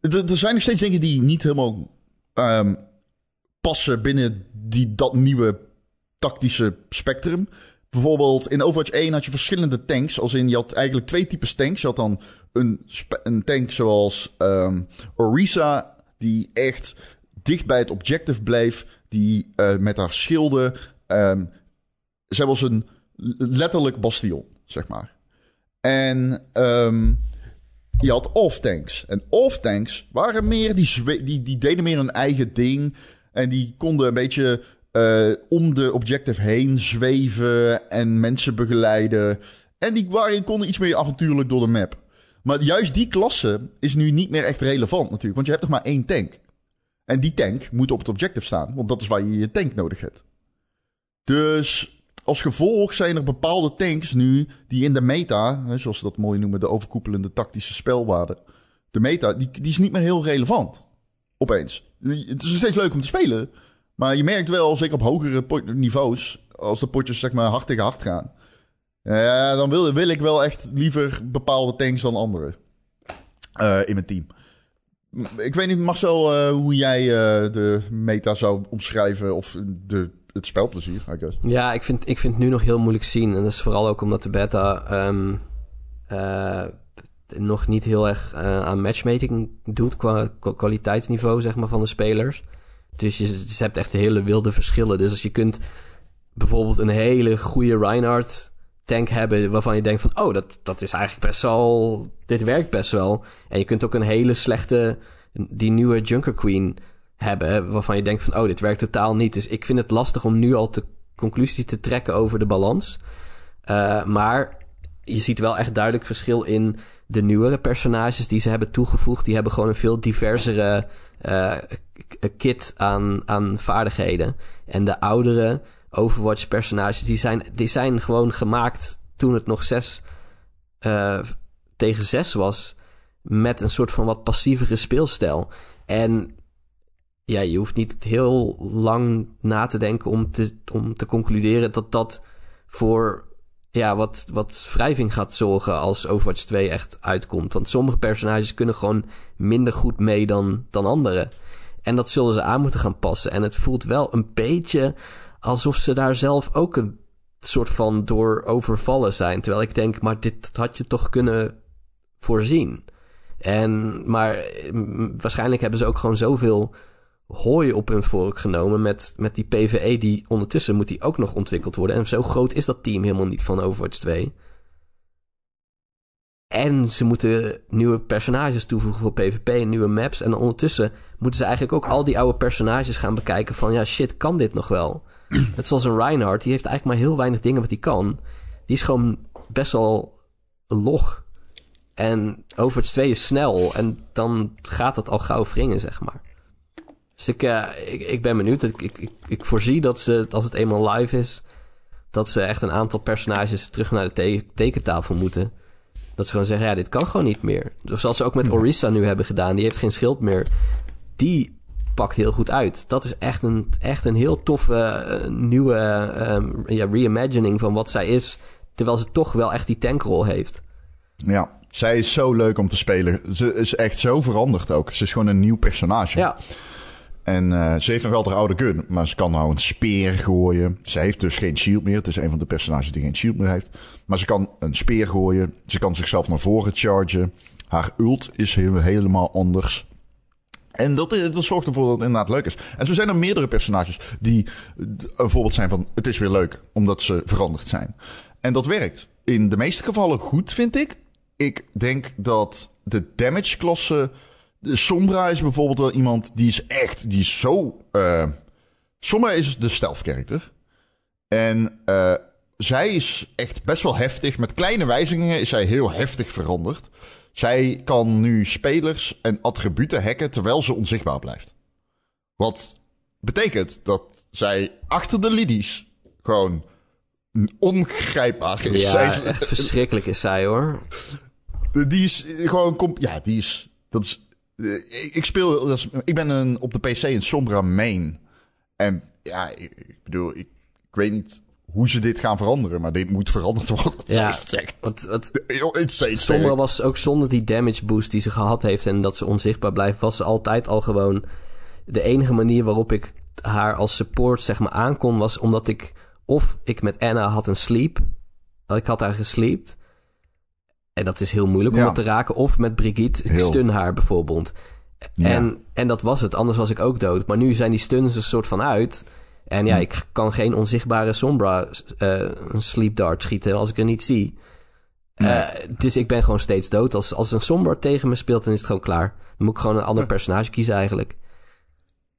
er zijn nog steeds dingen die niet helemaal ehm, passen binnen die, dat nieuwe tactische spectrum. Bijvoorbeeld in Overwatch 1 had je verschillende tanks. Als in, je had eigenlijk twee types tanks. Je had dan een, een tank zoals ehm, Orisa, die echt dicht bij het objective bleef. Die eh, met haar schilden... ehm zij was een letterlijk bastion, zeg maar. En ehm, je had off-tanks. En off-tanks waren meer, die, die, die deden meer hun eigen ding. En die konden een beetje eh, om de objective heen zweven en mensen begeleiden. En die waren, konden iets meer avontuurlijk door de map. Maar juist die klasse is nu niet meer echt relevant natuurlijk. Want je hebt nog maar één tank. En die tank moet op het objective staan. Want dat is waar je je tank nodig hebt. Dus als gevolg zijn er bepaalde tanks nu die in de meta, zoals ze dat mooi noemen, de overkoepelende tactische spelwaarde. De meta, die, die is niet meer heel relevant. Opeens. Het is nog steeds leuk om te spelen. Maar je merkt wel, zeker op hogere niveaus, als de potjes zeg maar hard tegen hard gaan. Ja, dan wil, wil ik wel echt liever bepaalde tanks dan andere. eh, in mijn team. Ik weet niet, Marcel, eh, hoe jij eh, de meta zou omschrijven. Of de, het spelplezier, I. Ja, ik vind, ik vind het nu nog heel moeilijk zien. En dat is vooral ook omdat de beta ehm, eh, nog niet heel erg aan matchmaking doet qua, qua kwaliteitsniveau zeg maar, van de spelers. Dus je, je hebt echt hele wilde verschillen. Dus als je kunt bijvoorbeeld een hele goede Reinhardt tank hebben waarvan je denkt van oh, dat, dat is eigenlijk best wel... Dit werkt best wel. En je kunt ook een hele slechte, die nieuwe Junker Queen hebben waarvan je denkt van oh, dit werkt totaal niet. Dus ik vind het lastig om nu al te conclusie te trekken over de balans. Uh, maar je ziet wel echt duidelijk verschil in de nieuwere personages die ze hebben toegevoegd. Die hebben gewoon een veel diversere uh, kit aan, aan vaardigheden. En de oudere Overwatch personages, die zijn, die zijn gewoon gemaakt toen het nog 6 uh, tegen 6 was. Met een soort van wat passievere speelstijl. En ja, je hoeft niet heel lang na te denken om te, om te concluderen dat dat voor ja, wat, wat wrijving gaat zorgen als Overwatch 2 echt uitkomt. Want sommige personages kunnen gewoon minder goed mee dan, dan anderen. En dat zullen ze aan moeten gaan passen. En het voelt wel een beetje alsof ze daar zelf ook een soort van door overvallen zijn. Terwijl ik denk, maar dit had je toch kunnen voorzien. En, maar waarschijnlijk hebben ze ook gewoon zoveel hooi op hun vork genomen met, met die PvE die ondertussen moet die ook nog ontwikkeld worden. En zo groot is dat team helemaal niet van Overwatch 2. En ze moeten nieuwe personages toevoegen voor PvP, nieuwe maps. En ondertussen moeten ze eigenlijk ook al die oude personages gaan bekijken van... ja, shit, kan dit nog wel? Net zoals een Reinhardt, die heeft eigenlijk maar heel weinig dingen wat hij kan. Die is gewoon best wel log. En Overwatch 2 is snel en dan gaat dat al gauw wringen, zeg maar. Dus ik, uh, ik, ik, ben benieuwd. Ik, ik, ik, voorzie dat ze, als het eenmaal live is... dat ze echt een aantal personages terug naar de te tekentafel moeten... Dat ze gewoon zeggen, ja, dit kan gewoon niet meer. Zoals ze ook met Orisa nu hebben gedaan. Die heeft geen schild meer. Die pakt heel goed uit. Dat is echt een, echt een heel toffe uh, nieuwe um, ja, reimagining van wat zij is. Terwijl ze toch wel echt die tankrol heeft. Ja, zij is zo leuk om te spelen. Ze is echt zo veranderd ook. Ze is gewoon een nieuw personage. Ja. En uh, ze heeft nog wel de oude gun, maar ze kan nou een speer gooien. Ze heeft dus geen shield meer. Het is een van de personages die geen shield meer heeft. Maar ze kan een speer gooien. Ze kan zichzelf naar voren chargen. Haar ult is helemaal anders. En dat, dat zorgt ervoor dat het inderdaad leuk is. En zo zijn er meerdere personages die een voorbeeld zijn van... het is weer leuk, omdat ze veranderd zijn. En dat werkt. In de meeste gevallen goed, vind ik. Ik denk dat de damage-klasse... Sombra is bijvoorbeeld wel iemand die is echt... Die is zo... Uh, Sombra is de stealth character. En uh, zij is echt best wel heftig. Met kleine wijzigingen is zij heel heftig veranderd. Zij kan nu spelers en attributen hacken terwijl ze onzichtbaar blijft. Wat betekent dat zij achter de lidies gewoon ongrijpbaar is. Ja, zij is, echt verschrikkelijk is zij hoor. Die is gewoon... Ja, die is... Dat is ik speel... Dat is, ik ben een, op de PC een Sombra main. En ja, ik, ik bedoel... Ik, ik weet niet hoe ze dit gaan veranderen. Maar dit moet veranderd worden. Ja, wat, wat, was ook zonder die damage boost die ze gehad heeft... en dat ze onzichtbaar blijft... was ze altijd al gewoon... de enige manier waarop ik haar als support zeg maar aankon... was omdat ik... of ik met Anna had een sleep... ik had haar gesleept... En dat is heel moeilijk om Ja. dat te raken. Of met Brigitte, ik Heel. stun haar bijvoorbeeld. Ja. En, en dat was het, anders was ik ook dood. Maar nu zijn die stuns een soort van uit. En ja, Hm. ik kan geen onzichtbare Sombra een sleep dart schieten als ik er niet zie. Eh, dus ik ben gewoon steeds dood. Als, als een Sombra tegen me speelt, dan is het gewoon klaar. Dan moet ik gewoon een ander personage kiezen eigenlijk.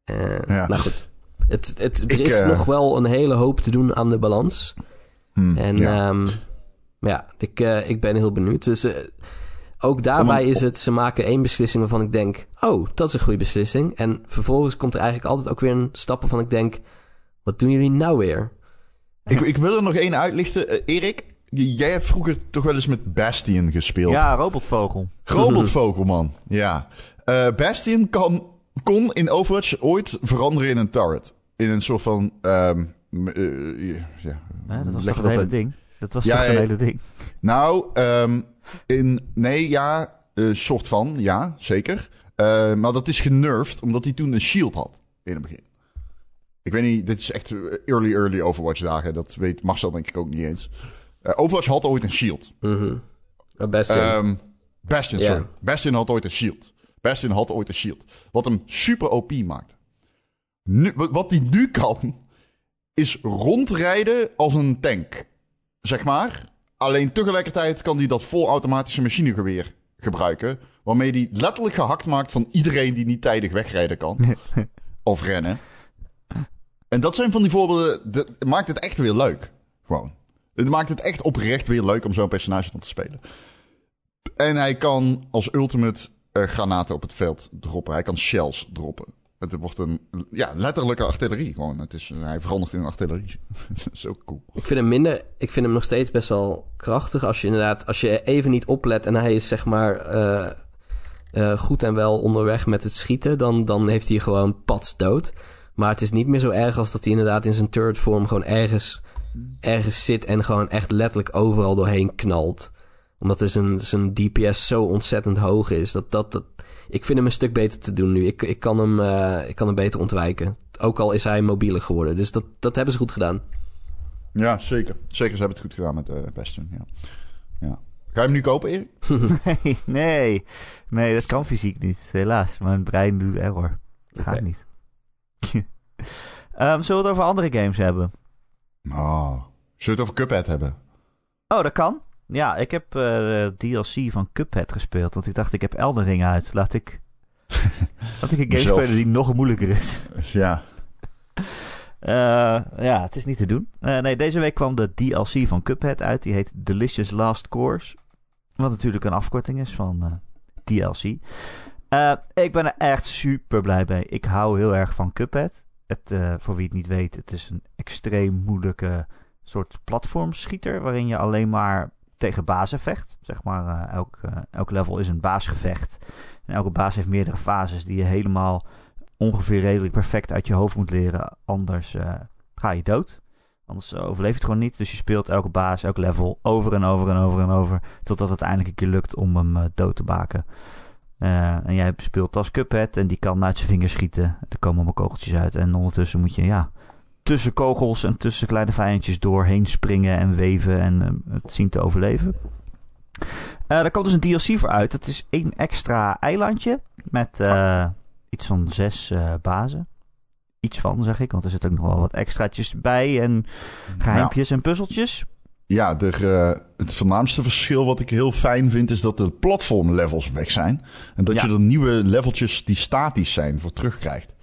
Ja. Nou goed. Het, het, er Ik, is nog wel een hele hoop te doen aan de balans. Hmm, En ja. ja, ja ik, ik ben heel benieuwd. Dus ook daarbij is het, ze maken één beslissing waarvan ik denk, oh, dat is een goede beslissing. En vervolgens komt er eigenlijk altijd ook weer een stap waarvan ik denk, wat doen jullie nou weer? ik, ik wil er nog één uitlichten. Eh, Erik, jij hebt vroeger toch wel eens met Bastion gespeeld. Ja, robotvogel. Robotvogel, man. Ja. Eh, Bastion kan, kon in Overwatch ooit veranderen in een turret. In een soort van... ehm, eh, ja, Ja, dat was leg toch het een hele ding? Dat was Ja, toch een ja. hele ding? Nou, ehm, in, nee, ja, eh, soort van, ja, zeker. Eh, maar dat is genervd, omdat hij toen een shield had in het begin. Ik weet niet, dit is echt early, early Overwatch dagen. Dat weet Marcel denk ik ook niet eens. Eh, Overwatch had ooit een shield. Mhm. Uh, Best Ehm, Bastion, sorry. Bastion had ooit een shield. Bastion had ooit een shield. Wat hem super OP maakte. Nu, wat hij nu kan, is rondrijden als een tank. Zeg maar. Alleen tegelijkertijd kan hij dat volautomatische machinegeweer gebruiken. Waarmee hij letterlijk gehakt maakt van iedereen die niet tijdig wegrijden kan. of rennen. En dat zijn van die voorbeelden. Dat maakt het echt weer leuk. Gewoon. Het maakt het echt oprecht weer leuk om zo'n personage dan te spelen. En hij kan als ultimate eh, granaten op het veld droppen. Hij kan shells droppen. Het wordt een ja, letterlijke artillerie gewoon. Het is, hij verandert in een artillerie. dat is ook cool. Ik vind hem minder. Ik vind hem nog steeds best wel krachtig. Als je inderdaad, als je even niet oplet en hij is zeg maar eh, eh, goed en wel onderweg met het schieten, dan, dan heeft hij gewoon pats dood. Maar het is niet meer zo erg als dat hij inderdaad in zijn turret vorm gewoon ergens, ergens zit en gewoon echt letterlijk overal doorheen knalt. Omdat dus zijn, zijn DPS zo ontzettend hoog is. Dat, dat, dat, ik vind hem een stuk beter te doen nu. Ik, ik, kan hem, eh, ik kan hem beter ontwijken. Ook al is hij mobieler geworden. Dus dat, dat hebben ze goed gedaan. Ja, zeker. Zeker, ze hebben het goed gedaan met eh Bastion. Ja. Ja. Ga je hem nu kopen, Erik? Nee, nee. Nee, dat kan fysiek niet. Helaas. Mijn brein doet error. Het gaat niet. Ehm, zullen we het over andere games hebben? Oh. Zullen we het over Cuphead hebben? Oh, dat kan. Ja, ik heb eh, de DLC van Cuphead gespeeld. Want ik dacht, ik heb Elden Ring uit. Laat ik, laat ik een game spelen die nog moeilijker is. Ja. Eh, ja, het is niet te doen. Eh, nee, deze week kwam de DLC van Cuphead uit. Die heet Delicious Last Course. Wat natuurlijk een afkorting is van DLC. Ik ben er echt super blij mee. Ik hou heel erg van Cuphead. Het, eh, voor wie het niet weet, het is een extreem moeilijke soort platformschieter. Waarin je alleen maar tegen bazen vecht. Zeg maar, eh, elk, eh, elk level is een baasgevecht. En elke baas heeft meerdere fases die je helemaal ongeveer redelijk perfect uit je hoofd moet leren. Anders ga je dood. Anders overleef je het gewoon niet. Dus je speelt elke baas, elk level over en over en over en over. Totdat het eindelijk een keer lukt om hem dood te baken. Eh, en jij speelt als Cuphead en die kan uit zijn vingers schieten. Er komen allemaal kogeltjes uit. En ondertussen moet je ja, tussen kogels en tussen kleine vijandjes doorheen springen en weven en eh, het zien te overleven. Eh daar komt dus een DLC voor uit. Het is één extra eilandje met iets van zes bazen. Iets van, zeg ik, want er zitten ook nog wel wat extraatjes bij en geheimpjes en puzzeltjes. Ja, er, eh, het voornaamste verschil wat ik heel fijn vind... is dat de platformlevels weg zijn. En dat Ja. je er nieuwe leveltjes die statisch zijn voor terugkrijgt.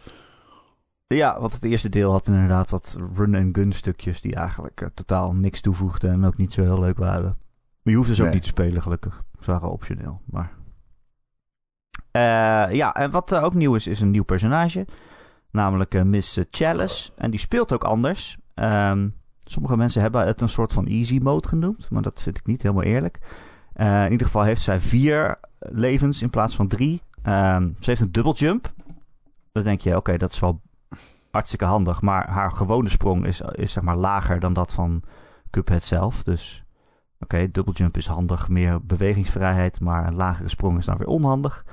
Ja, want het eerste deel had inderdaad wat run-and-gun stukjes die eigenlijk eh, totaal niks toevoegden en ook niet zo heel leuk waren. Maar je hoeft dus ook Nee. niet te spelen, gelukkig. Ze waren optioneel, maar... Eh, ja, en wat ook nieuw is, is een nieuw personage. Namelijk Miss Chalice. En die speelt ook anders. Ehm, sommige mensen hebben het een soort van easy mode genoemd. Maar dat vind ik niet helemaal eerlijk. Eh, in ieder geval heeft zij vier levens in plaats van drie. Ehm, ze heeft een double jump. Dan denk je, oké, dat is wel hartstikke handig. Maar haar gewone sprong is, is zeg maar lager dan dat van Cuphead zelf. Dus oké, double jump is handig. Meer bewegingsvrijheid. Maar een lagere sprong is dan weer onhandig.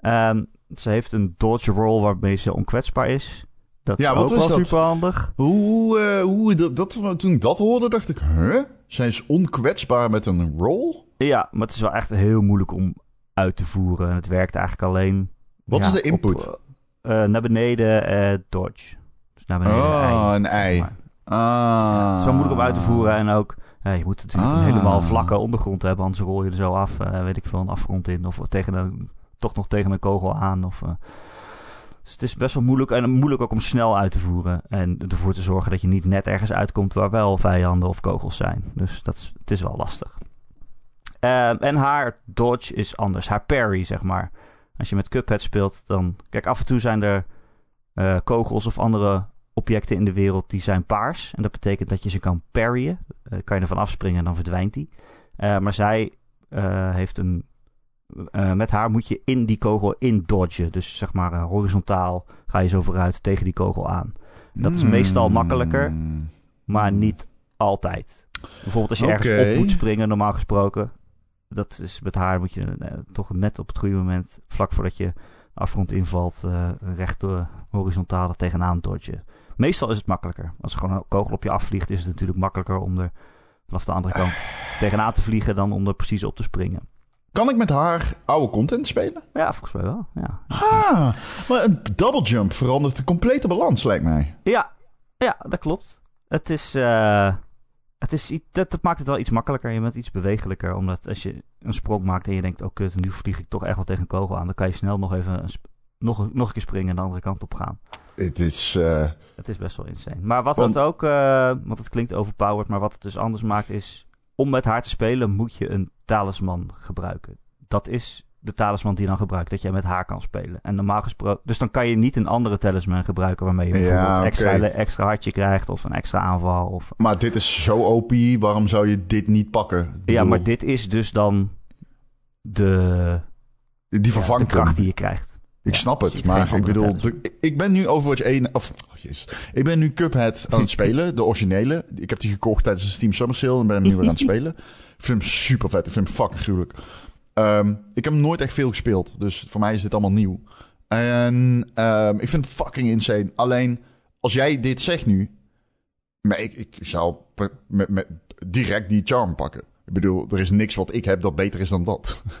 Ehm, ze heeft een dodge roll waarmee ze onkwetsbaar is. Dat Ja, is wat ook is wel dat? super handig. Hoe, eh, hoe dat, dat, toen ik dat hoorde, dacht ik... Huh? Zijn ze onkwetsbaar met een roll? Ja, maar het is wel echt heel moeilijk om uit te voeren. En het werkt eigenlijk alleen... Wat ja, is de input? op, eh, naar beneden eh, dodge. Dus naar beneden Oh, ei. een ei. Maar Ah. Het is wel moeilijk om uit te voeren en ook... Ja, je moet natuurlijk een Ah. helemaal vlakke ondergrond hebben, anders rol je er zo af, eh, weet ik veel, een afgrond in. Of tegen een, toch nog tegen een kogel aan. Of, eh. Dus het is best wel moeilijk en moeilijk ook om snel uit te voeren. En ervoor te zorgen dat je niet net ergens uitkomt waar wel vijanden of kogels zijn. Dus dat is, het is wel lastig. Ehm, en haar dodge is anders. Haar parry, zeg maar. Als je met Cuphead speelt, dan... Kijk, af en toe zijn er eh, kogels of andere objecten in de wereld die zijn paars. En dat betekent dat je ze kan parryen. Eh, kan je ervan afspringen en dan verdwijnt die. Eh, maar zij eh, heeft een... eh, met haar moet je in die kogel in dodgen. Dus zeg maar eh, horizontaal ga je zo vooruit tegen die kogel aan. Dat is meestal makkelijker. Hmm. Maar niet altijd. Bijvoorbeeld als je ergens op moet springen, normaal gesproken. Dat is met haar moet je eh, toch net op het goede moment, vlak voordat je afgrond invalt, recht horizontaal er tegenaan dodgen. Meestal is het makkelijker. Als er gewoon een kogel op je afvliegt, is het natuurlijk makkelijker om er vanaf de andere kant tegenaan te vliegen dan om er precies op te springen. Kan ik met haar oude content spelen? Ja, volgens mij wel. Ja, Ah, maar een double jump verandert de complete balans, lijkt mij. ja, ja dat klopt. Het is, eh, het is, dat, dat maakt het wel iets makkelijker. Je bent iets bewegelijker. Omdat als je een sprong maakt en je denkt, oh kut, nu vlieg ik toch echt wel tegen een kogel aan. Dan kan je snel nog even een nog, nog een keer springen en de andere kant op gaan. Het is... eh, Het is best wel insane. Maar wat Want- het ook, eh, want het klinkt overpowered, maar wat het dus anders maakt is, om met haar te spelen moet je een talisman gebruiken. Dat is de talisman die je dan gebruikt, dat jij met haar kan spelen. En normaal gesproken, dus dan kan je niet een andere talisman gebruiken waarmee je Ja, bijvoorbeeld extra, extra hartje krijgt of een extra aanval. Of, maar dit is zo OP, waarom zou je dit niet pakken? Ja, maar dit is dus dan de, Die ja, de vervangt kracht hem. die je krijgt. Ik Ja, snap er het, maar ik bedoel, de- ik ben nu Overwatch 1, of, oh jezus. ik ben nu Cuphead aan het spelen, de originele. Ik heb die gekocht tijdens de Steam Summer Sale en ben hem nu weer aan het spelen. Ik vind hem super vet, ik vind hem fucking gruwelijk. Ehm, ik heb hem nooit echt veel gespeeld, dus voor mij is dit allemaal nieuw. En ehm, ik vind het fucking insane. Alleen, als jij dit zegt nu, maar ik, ik zou met, met, direct die charm pakken. Ik bedoel, er is niks wat ik heb dat beter is dan dat.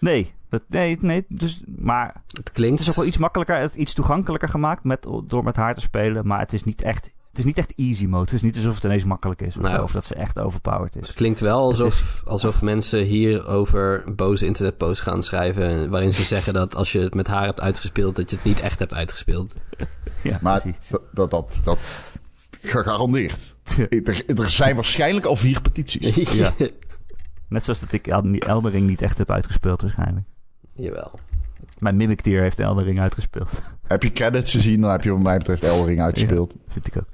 Nee, Dat, nee, nee, dus, maar Het klinkt... het is ook wel iets makkelijker, het iets toegankelijker gemaakt met, door met haar te spelen. Maar het is niet echt, is niet echt easy mode. Het is niet alsof het ineens makkelijk is. Of, Nou, zo, of dat ze echt overpowered is. Het klinkt wel alsof, alsof mensen hierover boze internetposts gaan schrijven. Waarin ze zeggen dat als je het met haar hebt uitgespeeld, dat je het niet echt hebt uitgespeeld. Ja, Maar precies. dat, dat, dat, gegarandeerd. Er, er zijn waarschijnlijk al vier petities. Ja. Net zoals dat ik Eldering niet echt heb uitgespeeld waarschijnlijk. Jawel. Mijn Mimic Tier heeft Eldering uitgespeeld. Heb je credits gezien, dan heb je wat mij betreft Eldering uitgespeeld. Vind ik ook.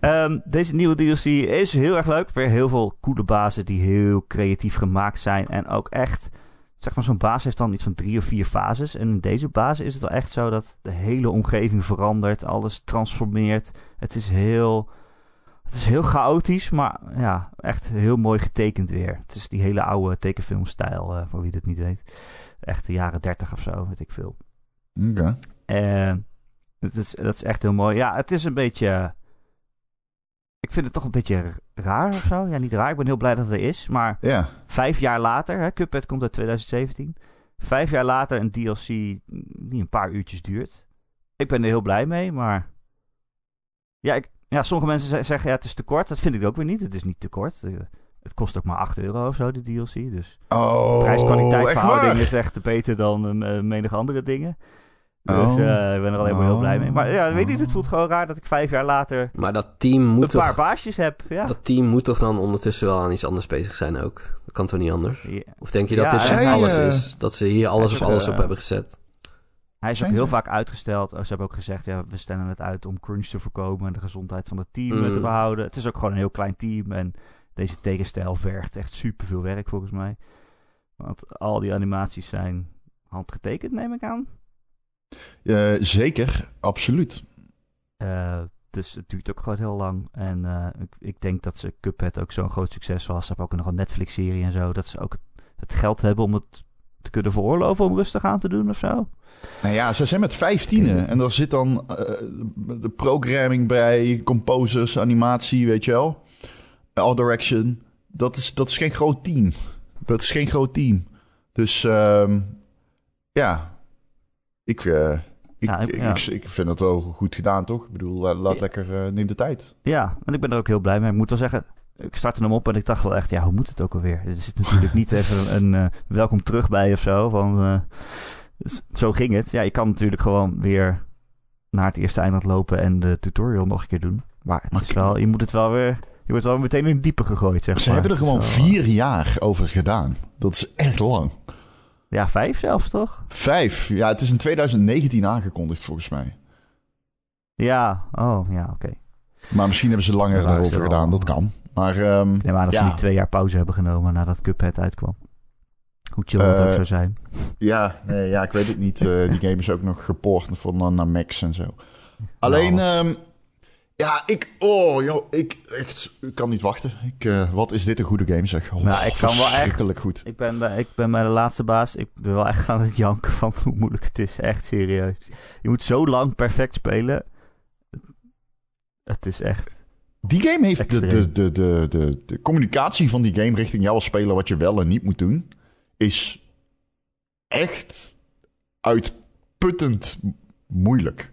Ehm, deze nieuwe DLC is heel erg leuk. Weer heel veel coole bazen die heel creatief gemaakt zijn. En ook echt, zeg maar, zo'n baas heeft dan iets van drie of vier fases. En in deze baas is het wel echt zo dat de hele omgeving verandert. Alles transformeert. Het is heel, het is heel chaotisch, maar ja, echt heel mooi getekend weer. Het is die hele oude tekenfilmstijl, eh, voor wie dat niet weet. Echt de jaren dertig of zo, weet ik veel. Oké. Eh, dat, is, dat is echt heel mooi. Ja, het is een beetje. Ik vind het toch een beetje raar of zo. Ja, niet raar. Ik ben heel blij dat het er is. Maar Ja. vijf jaar later, hè, Cuphead komt uit 2017. Vijf jaar later een DLC die een paar uurtjes duurt. Ik ben er heel blij mee, maar. Ja, ik, ja sommige mensen ze- zeggen ja, het is te kort. Dat vind ik ook weer niet. Het is niet te kort. Het kost ook maar 8 euro of zo, de DLC. Dus Oh, prijs-kwaliteit is echt beter dan eh, menig andere dingen. Dus Oh. eh, ik ben er alleen maar heel blij mee. Maar ja, weet je, Oh. het voelt gewoon raar dat ik vijf jaar later Maar dat team moet een toch... paar baasjes heb. Ja. Dat team moet toch dan ondertussen wel aan iets anders bezig zijn ook? Dat kan toch niet anders? Of denk je dat Ja, dit hij, alles eh, is? Dat ze hier alles op alles op hebben gezet? Hij is ook heel vaak uitgesteld. Oh, ze hebben ook gezegd, ja, we stellen het uit om crunch te voorkomen en de gezondheid van het team eh, te Mm. behouden. Het is ook gewoon een heel klein team en deze tekenstijl vergt echt superveel werk volgens mij. Want al die animaties zijn handgetekend, neem ik aan. Eh, zeker, absoluut. Eh, dus het duurt ook gewoon heel lang. En eh, ik, ik denk dat ze Cuphead ook zo'n groot succes was. Ze hebben ook nog een Netflix-serie en zo. Dat ze ook het, geld hebben om het te kunnen veroorloven om rustig aan te doen of zo. Nou ja, ze zijn met vijftienen. En daar zit dan de programming bij, composers, animatie, weet je wel. All Direction. Dat is, dat is geen groot team. Dat is geen groot team. Dus ehm, ja, ik, eh, ik, Ja, ik- ik, ja. ik, ik vind het wel goed gedaan, toch? Ik bedoel, la- laat lekker, eh, neem de tijd. Ja, en ik ben er ook heel blij mee. Ik moet wel zeggen, ik startte hem op en ik dacht wel echt, ja, hoe moet het ook alweer? Er zit natuurlijk niet even een, een, eh, welkom terug bij of zo. Van, zo ging het. Ja, je kan natuurlijk gewoon weer naar het eerste eiland lopen en de tutorial nog een keer doen. Maar het is wel, je moet het wel weer, je wordt wel meteen in het diepe gegooid, zeg Ze maar. hebben er gewoon vier jaar over gedaan. Dat is echt lang. Ja, vijf zelfs, toch? Vijf. Ja, het is in 2019 aangekondigd volgens mij. Ja, oh, ja, oké. Maar misschien hebben ze langer Ja, erover wel- gedaan. Dat kan. Maar Ik neem aan dat ze Ja. niet twee jaar pauze hebben genomen nadat Cuphead uitkwam. Hoe chill dat ook Eh, zou zijn. ja, nee, ja, ik weet het niet. Eh, die game is ook nog gepoord van naar Max en zo. Alleen, Nou. ehm, ja, ik, oh, joh, ik, echt, ik kan niet wachten. Ik, eh, wat is dit een goede game, zeg. Oh, Nou, ik kan wel echt- goed. Ik ben, bij, ik ben bij de laatste baas. Ik ben wel echt aan het janken van hoe moeilijk het is. Echt serieus. Je moet zo lang perfect spelen. Het is echt. Die game heeft de, de, de, de, de, de communicatie van die game richting jou als speler, wat je wel en niet moet doen, is echt uitputtend moeilijk.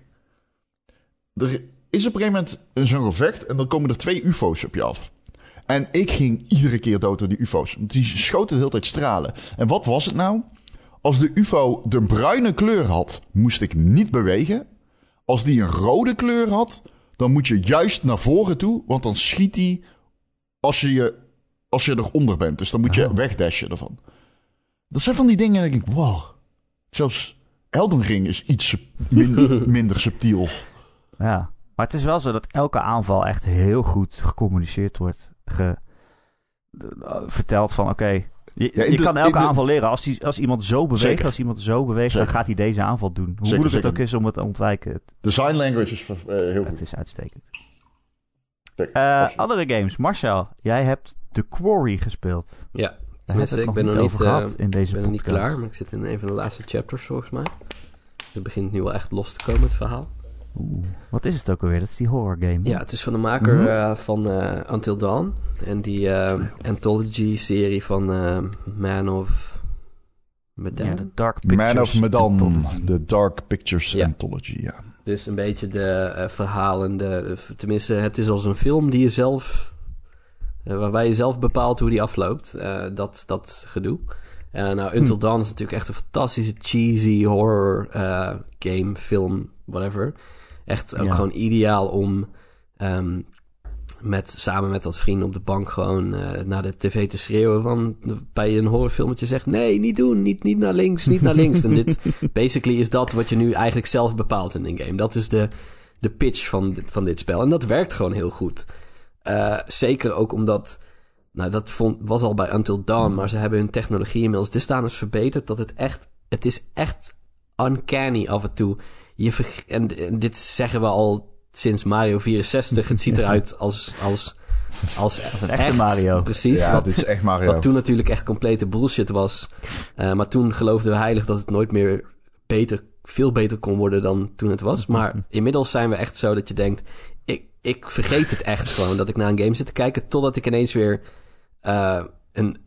Er is op een gegeven moment zo'n gevecht en dan komen er twee UFO's op je af. En ik ging iedere keer dood door die UFO's. Die schoten de hele tijd stralen. En wat was het nou? Als de UFO de bruine kleur had, moest ik niet bewegen. Als die een rode kleur had, dan moet je juist naar voren toe. Want dan schiet die als je, je, als je eronder bent. Dus dan moet je Oh. wegdashen ervan. Dat zijn van die dingen en ik denk, wow. Zelfs Elden Ring is iets sub- min- minder subtiel. Ja. Maar het is wel zo dat elke aanval echt heel goed gecommuniceerd wordt. Ge, eh, verteld van oké. je Ja, in je de- kan elke de- aanval leren. Als, die, als iemand zo beweegt, Zeker. als iemand zo beweegt, dan gaat hij deze aanval doen. Hoe Zeker, moeilijk het ook is om het te ontwijken. Het, De sign language is eh, heel het goed. is uitstekend. Eh, andere games. Marcel, jij hebt The Quarry gespeeld. Ja, tenminste, ik ben nog het niet, over gehad in deze ik ben nog niet klaar, maar ik zit in een van de laatste chapters volgens mij. Dus het begint nu wel echt los te komen, het verhaal. Oeh, wat is het ook alweer? Dat is die horror game. Ja, het is van de maker Mhm. eh, van eh, Until Dawn. En die eh, anthology-serie van eh, Man of... Medan. Ja, de Dark Pictures. Man of Medan, Anthology. de Dark Pictures Ja. Anthology, ja. Dus een beetje de verhalen, de, tenminste, het is als een film die je zelf, eh, waarbij je zelf bepaalt hoe die afloopt. Eh, dat, dat gedoe. Nou, Until Dawn is natuurlijk echt een fantastische cheesy horror eh, game, film, whatever. Echt ook Ja. gewoon ideaal om ehm, met, samen met wat vrienden op de bank gewoon eh, naar de tv te schreeuwen van bij een horrorfilmetje zegt nee, niet doen, niet, niet naar links, niet naar links. en dit, basically is dat wat je nu eigenlijk zelf bepaalt in een game. Dat is de, de pitch van dit, van dit spel. En dat werkt gewoon heel goed. Eh, zeker ook omdat, nou dat vond, was al bij Until Dawn, maar ze hebben hun technologie inmiddels dusdanig verbeterd dat het echt, het is echt uncanny af en toe. Je en, en dit zeggen we al sinds Mario 64. Het ziet eruit als, als, als, Als een echte Mario. Precies. ja, wat, dit is echt Mario. wat toen natuurlijk echt complete bullshit was. Eh, maar toen geloofden we heilig dat het nooit meer beter, veel beter kon worden dan toen het was. Maar inmiddels zijn we echt zo dat je denkt... Ik, ik vergeet het echt gewoon dat ik naar een game zit te kijken... totdat ik ineens weer... eh, een,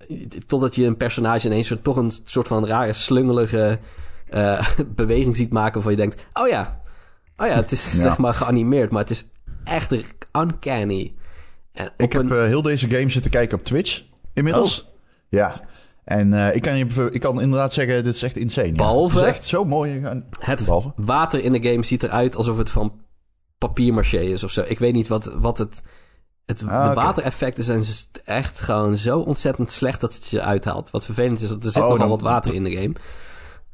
totdat je een personage ineens weer toch een soort van rare slungelige eh, beweging ziet maken... waarvan je denkt, oh ja, oh ja, het is Ja. zeg maar geanimeerd... maar het is echt uncanny. En Ik heb een- eh, heel deze game zitten kijken op Twitch inmiddels. Ja. En eh, ik, kan je, ik kan inderdaad zeggen, dit is echt insane. ja. Behalve- Het is echt zo mooi. Het Behalve? water in de game ziet eruit alsof het van papiermaché is of zo. Ik weet niet wat, wat het... het Ah, de oké. watereffecten zijn echt gewoon zo ontzettend slecht dat het je uithaalt. Wat vervelend is, dat er zit Oh, nogal dan- wat water in de game.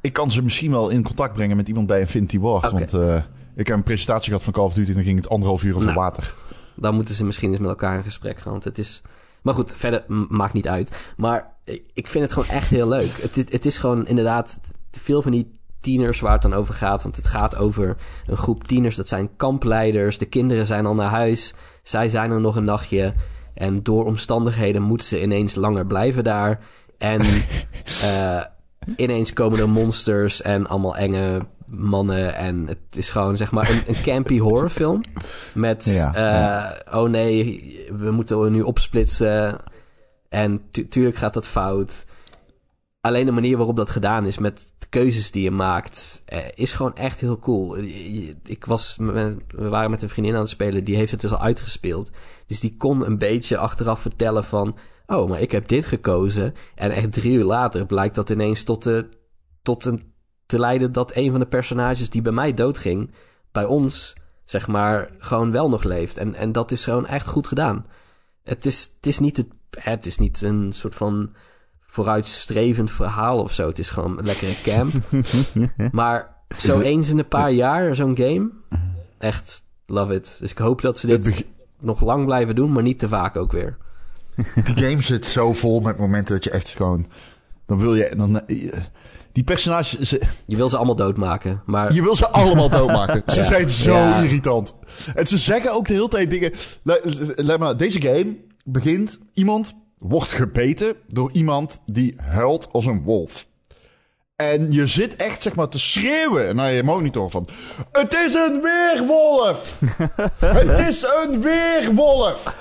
Ik kan ze misschien wel in contact brengen met iemand bij Infinity Ward. Oké. Want eh, ik heb een presentatie gehad van Call of Duty en dan ging het anderhalf uur over Nou. water. Dan moeten ze misschien eens met elkaar in gesprek gaan. Want het is... Maar goed, verder maakt niet uit. Maar ik- ik vind het gewoon echt heel leuk. Het is, het is gewoon inderdaad veel van die tieners waar het dan over gaat. Want het gaat over een groep tieners. Dat zijn kampleiders. De kinderen zijn al naar huis. Zij zijn er nog een nachtje. En door omstandigheden moeten ze ineens langer blijven daar. En eh, ineens komen er monsters en allemaal enge mannen. En het is gewoon zeg maar een, een campy horrorfilm. Met, Ja, eh, oh nee, we moeten nu opsplitsen. En tu- tuurlijk gaat dat fout. Alleen de manier waarop dat gedaan is met de keuzes die je maakt, eh, is gewoon echt heel cool. Ik was, we waren met een vriendin aan het spelen, die heeft het dus al uitgespeeld. Dus die kon een beetje achteraf vertellen van, oh, maar ik heb dit gekozen. En echt drie uur later blijkt dat ineens tot, de, tot een, te leiden dat een van de personages die bij mij doodging, bij ons, zeg maar, gewoon wel nog leeft. En, en dat is gewoon echt goed gedaan. Het is, het is niet het, het is niet een soort van vooruitstrevend verhaal of zo. Het is gewoon een lekkere camp. maar zo eens in een paar jaar, zo'n game. Echt, love it. Dus ik hoop dat ze dit nog lang blijven doen, maar niet te vaak ook weer. Die game zit zo vol met momenten dat je echt gewoon... Dan wil je... Dan, eh, die personages... ze- Je wil ze allemaal doodmaken, maar je wil ze allemaal doodmaken. Ze Ja. zijn zo Ja. irritant. En ze zeggen ook de hele tijd dingen... Le- le- Let maar, deze game begint... Iemand wordt gebeten door iemand die huilt als een wolf. En je zit echt, zeg maar, te schreeuwen naar je monitor van... Het is een weerwolf! het is een weerwolf!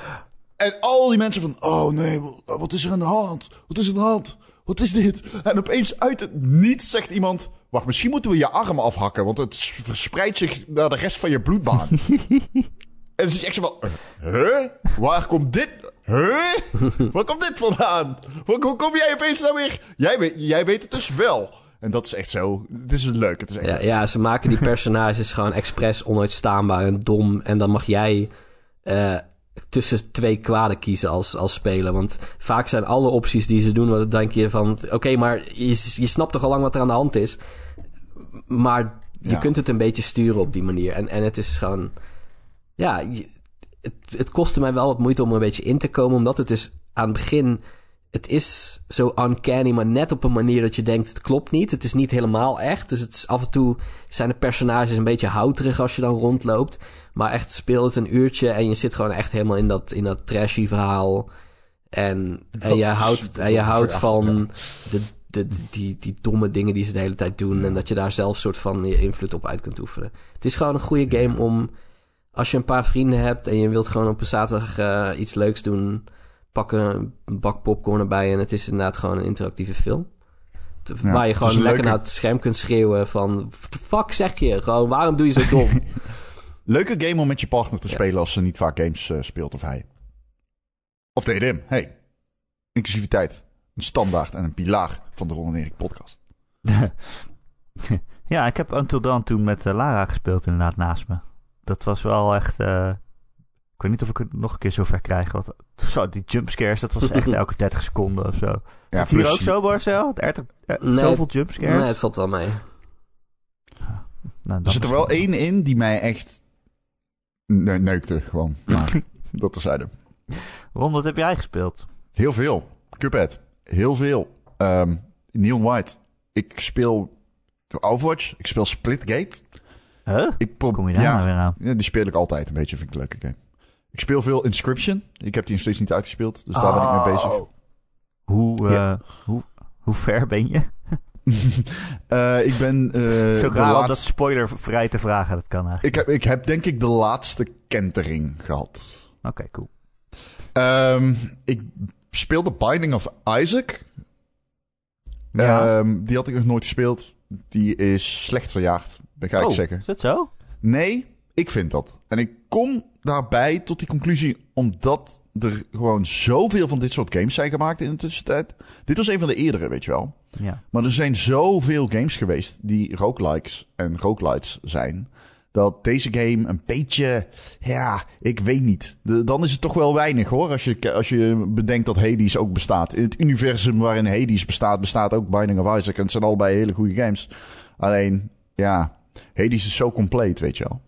En al die mensen van... Oh nee, wat is er aan de hand? Wat is er aan de hand? Wat is dit? En opeens uit het niets zegt iemand... Wacht, misschien moeten we je arm afhakken... want het verspreidt zich naar de rest van je bloedbaan. en dan zit je echt zo van... Huh? Waar komt dit... Huh? Waar komt dit vandaan? Hoe, kom jij opeens nou weer... Jij weet, jij weet het dus wel. En dat is echt zo... Het is leuk. Het is echt ja, ja, ze maken die personages gewoon expres onuitstaanbaar en dom. En dan mag jij eh, tussen twee kwaden kiezen als, als speler. Want vaak zijn alle opties die ze doen, dan denk je van... Oké, maar je, je snapt toch al lang wat er aan de hand is. Maar je Ja. kunt het een beetje sturen op die manier. En, en het is gewoon... Ja, het, het kostte mij wel wat moeite om er een beetje in te komen. Omdat het dus aan het begin... Het is zo uncanny, maar net op een manier dat je denkt... het klopt niet. Het is niet helemaal echt. Dus het is, af en toe zijn de personages een beetje houterig als je dan rondloopt. Maar echt speel het een uurtje en je zit gewoon echt helemaal in dat, in dat trashy verhaal. En, en je houdt, en je houdt van de, de, die, die domme dingen die ze de hele tijd doen. En dat je daar zelf soort van je invloed op uit kunt oefenen. Het is gewoon een goede game om... Als je een paar vrienden hebt en je wilt gewoon op een zaterdag eh, iets leuks doen... Pak een bak popcorn erbij en het is inderdaad gewoon een interactieve film. T- Ja, waar je gewoon lekker leuke- naar het scherm kunt schreeuwen van... What the fuck zeg je? Gewoon, waarom doe je zo dom? Leuke game om met je partner te Ja. spelen als ze niet vaak games eh, speelt of hij. Of TDM. Hey. Inclusiviteit. Een standaard en een pilaar van de Ron en Erik podcast. ja, ik heb Until Dawn toen met eh, Lara gespeeld inderdaad naast me. Dat was wel echt... eh, ik weet niet of ik het nog een keer zover krijg. Want, zo, die jumpscares, dat was echt elke 30 seconden of zo. Ja, is het hier plus ook zo, Marcel? Er, er, er- Nee. zoveel jumpscares? nee, het valt wel mee. Nou, Er zit er wel één in die mij echt ne- neukte gewoon. Maar dat terzijde. Ron, wat heb jij gespeeld? Heel veel. Cuphead. Heel veel. Ehm Neon White. Ik speel Overwatch. Ik speel Splitgate. Huh? Ik Kom je daar ja, nou weer aan? ja, die speel ik altijd een beetje. Vind ik een leuke game. Ik speel veel Inscription. Ik heb die nog steeds niet uitgespeeld. Dus daar ben ik mee bezig. Oh. Hoe, eh, Ja. hoe, hoe ver ben je? Eh, ik ben... eh, raar om laatste- dat spoilervrij te vragen. Dat kan eigenlijk. ik, heb, ik heb denk ik de laatste kentering gehad. Oké, cool. Ehm, ik speelde Binding of Isaac. Ja. Ehm, die had ik nog nooit gespeeld. Die is slecht verjaagd, ga ik oh, zeggen. is dat zo? Nee, ik vind dat. En ik kom daarbij tot die conclusie omdat er gewoon zoveel van dit soort games zijn gemaakt in de tussentijd. Dit was een van de eerdere, weet je wel. Ja. Maar er zijn zoveel games geweest die roguelikes en roguelites zijn. Dat deze game een beetje, ja, ik weet niet. De- dan is het toch wel weinig hoor. Als je, als je bedenkt dat Hades ook bestaat. In het universum waarin Hades bestaat, bestaat ook Binding of Isaac. En het zijn allebei hele goede games. Alleen, ja, Hades is zo compleet, weet je wel.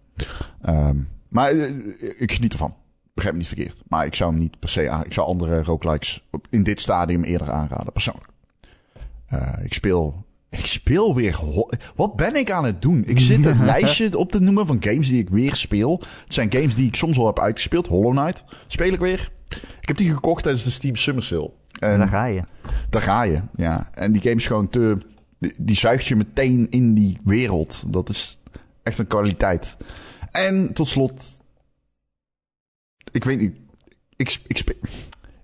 Ehm, maar eh, ik geniet ervan. Begrijp me niet verkeerd. Maar ik zou hem niet per se aan. Ik zou andere roguelikes in dit stadium eerder aanraden, persoonlijk. Eh, ik speel. Ik speel weer. Wat ben ik aan het doen? Ik zit een lijstje op te noemen van games die ik weer speel. Het zijn games die ik soms wel heb uitgespeeld. Hollow Knight speel ik weer. Ik heb die gekocht tijdens de Steam Summer Sale. En daar ga je. daar ga je, ja. En die game is gewoon te... Die, die zuigt je meteen in die wereld. Dat is echt een kwaliteit. En tot slot... Ik weet niet... Ik, ik, speel,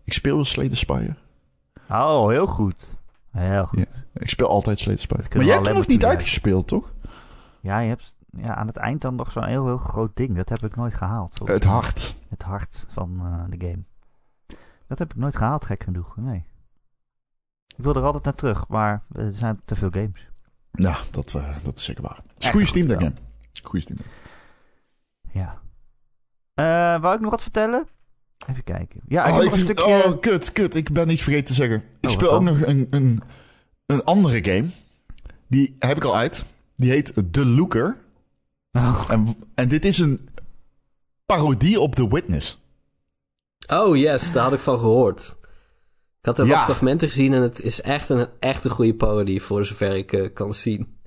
ik speel wel Slay the Spire. Oh, heel goed. Heel goed. Ja. Ik speel altijd Slay the Spire. Maar jij hebt hem nog niet uitgespeeld, toch? Ja, je hebt ja, aan het eind dan nog zo'n heel, heel groot ding. Dat heb ik nooit gehaald. Het hart. Het hart van eh, de game. Dat heb ik nooit gehaald, gek genoeg. Nee. Ik wil er altijd naar terug, maar er zijn te veel games. Ja, dat, eh, dat is zeker waar. Het is goede goed Steam Deck. Goede Steam Deck. Ja. Eh wou ik nog wat vertellen? Even kijken. Ja, ik oh, heb nog een stukje... oh, kut, kut. Ik ben iets vergeten te zeggen. Ik wat speel ook nog een, een, een andere game. Die heb ik al uit. Die heet The Looker. Oh, En, en dit is een parodie op The Witness. Oh yes, daar had ik van gehoord. Ik had er wat Ja. fragmenten gezien en het is echt een, echt een goede parodie voor zover ik eh, kan zien.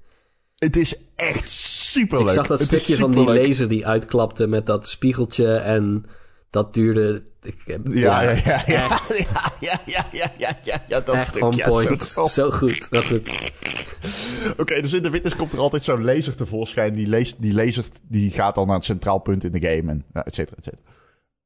Het is echt super leuk. Ik zag dat het stukje van die superleuk. laser die uitklapte met dat spiegeltje en dat duurde... Ik, heb- Ja, ja, ja, ja, Echt, ja, ja, ja, ja, ja, ja, ja, dat echt stuk. point. zo Zo, goed. Dat het, Oké, dus in The Witness komt er altijd zo'n laser tevoorschijn. Die, leest, die laser die gaat dan naar het centraal punt in de game, en et cetera, et cetera.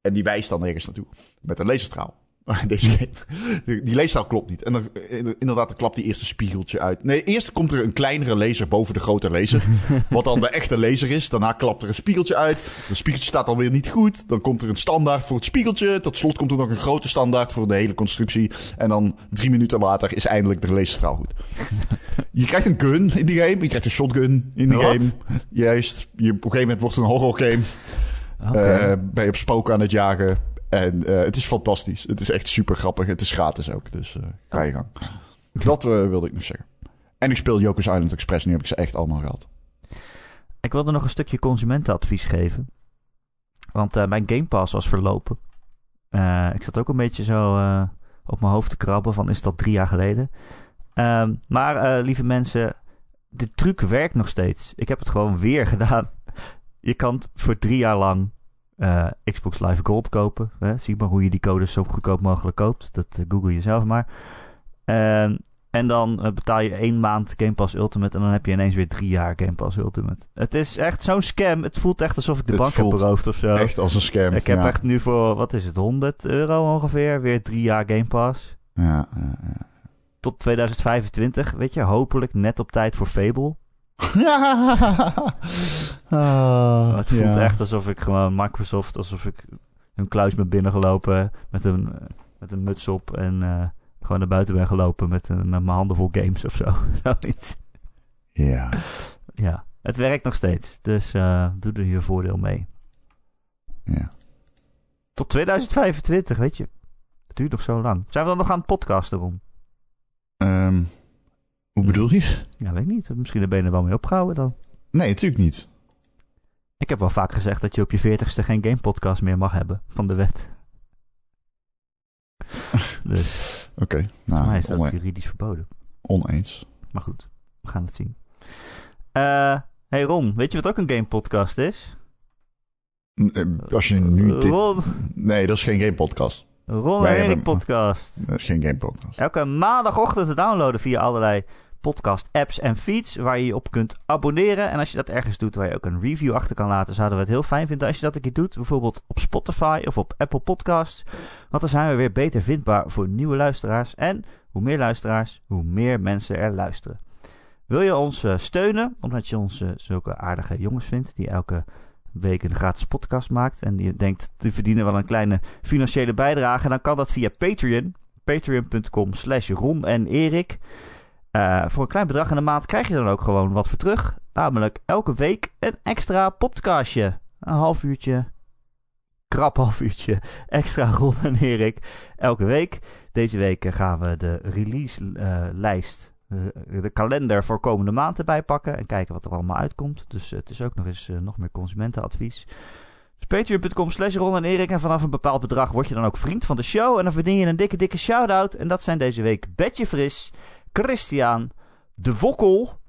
En die wijst dan ergens naartoe. Met een laserstraal. Deze game. Die laserstraal klopt niet. En dan, eh, inderdaad, dan klapt die eerst een spiegeltje uit. Nee, eerst komt er een kleinere laser boven de grote laser. wat dan de echte laser is. Daarna klapt er een spiegeltje uit. Dat spiegeltje staat alweer niet goed. Dan komt er een standaard voor het spiegeltje. Tot slot komt er nog een grote standaard voor de hele constructie. En dan drie minuten later is eindelijk de laserstraal goed. Je krijgt een gun in die game. Je krijgt een shotgun in die game. Juist. Je, op een gegeven moment wordt het een horror game. oké. Eh, ben je op spook aan het jagen. En eh, het is fantastisch. Het is echt super grappig. Het is gratis ook. Dus eh, ga je gang. Dat eh, wilde ik nog zeggen. En ik speel Joker's Island Express. Nu heb ik ze echt allemaal gehad. Ik wilde nog een stukje consumentenadvies geven. Want mijn Game Pass was verlopen. Ik zat ook een beetje zo op mijn hoofd te krabben van is dat drie jaar geleden. Ehm, maar lieve mensen, de truc werkt nog steeds. Ik heb het gewoon weer gedaan. Je kan voor drie jaar lang eh, Xbox Live Gold kopen. Hè? Zie maar hoe je die codes zo goedkoop mogelijk koopt. Dat eh, google je zelf maar. Ehm, en dan eh, betaal je één maand Game Pass Ultimate en dan heb je ineens weer drie jaar Game Pass Ultimate. Het is echt zo'n scam. Het voelt echt alsof ik de Het bank heb beroofd of zo. Echt als een scam. Ik heb ja. echt nu voor, wat is het, 100 euro ongeveer, weer drie jaar Game Pass. Ja, ja, ja. tot 2025. Weet je, hopelijk net op tijd voor Fable. Ah, het voelt ja. echt alsof ik gewoon Microsoft, alsof ik hun kluis ben binnengelopen met een, eh, met een muts op en eh, gewoon naar buiten ben gelopen met, een- met mijn handen vol games of zo. Zoiets. Ja. Ja, het werkt nog steeds. Dus eh, doe er je voordeel mee. ja. Tot 2025, weet je. Het duurt nog zo lang. Zijn we dan nog aan het podcasten, Ron? Ehm, hoe bedoel je? Ja, weet ik niet. Misschien ben je er wel mee opgehouden dan. Nee, natuurlijk niet. Ik heb wel vaak gezegd dat je op je veertigste geen gamepodcast meer mag hebben van de wet. dus Oké, nou, mij is dat juridisch verboden. oneens. Maar goed, we gaan het zien. Eh hey Ron, weet je wat ook een gamepodcast is? Eh, Als je nu dit... Ron, Nee, dat is geen game podcast. Ron en Erik podcast. Dat is geen game podcast. Elke maandagochtend te downloaden via allerlei podcast-apps en feeds waar je je op kunt abonneren. En als je dat ergens doet waar je ook een review achter kan laten, zouden we het heel fijn vinden als je dat een keer doet. Bijvoorbeeld op Spotify of op Apple Podcasts. Want dan zijn we weer beter vindbaar voor nieuwe luisteraars. En hoe meer luisteraars, hoe meer mensen er luisteren. Wil je ons eh, steunen, omdat je ons eh, zulke aardige jongens vindt die elke week een gratis podcast maakt en die denkt te verdienen wel een kleine financiële bijdrage, dan kan dat via Patreon patreon.com slash Ron en Erik. Eh, voor een klein bedrag in de maand krijg je dan ook gewoon wat voor terug. Namelijk elke week een extra podcastje. Een half uurtje, krap half uurtje extra Ron en Erik. Elke week. Deze week eh, gaan we de release eh, lijst, de kalender voor komende maand erbij pakken. En kijken wat er allemaal uitkomt. Dus eh, het is ook nog eens eh, nog meer consumentenadvies. Patreon.com slash Ron en Erik. En vanaf een bepaald bedrag word je dan ook vriend van de show. En dan verdien je een dikke, dikke shout-out. En dat zijn deze week Betje Fris, Christian, De Wokkel,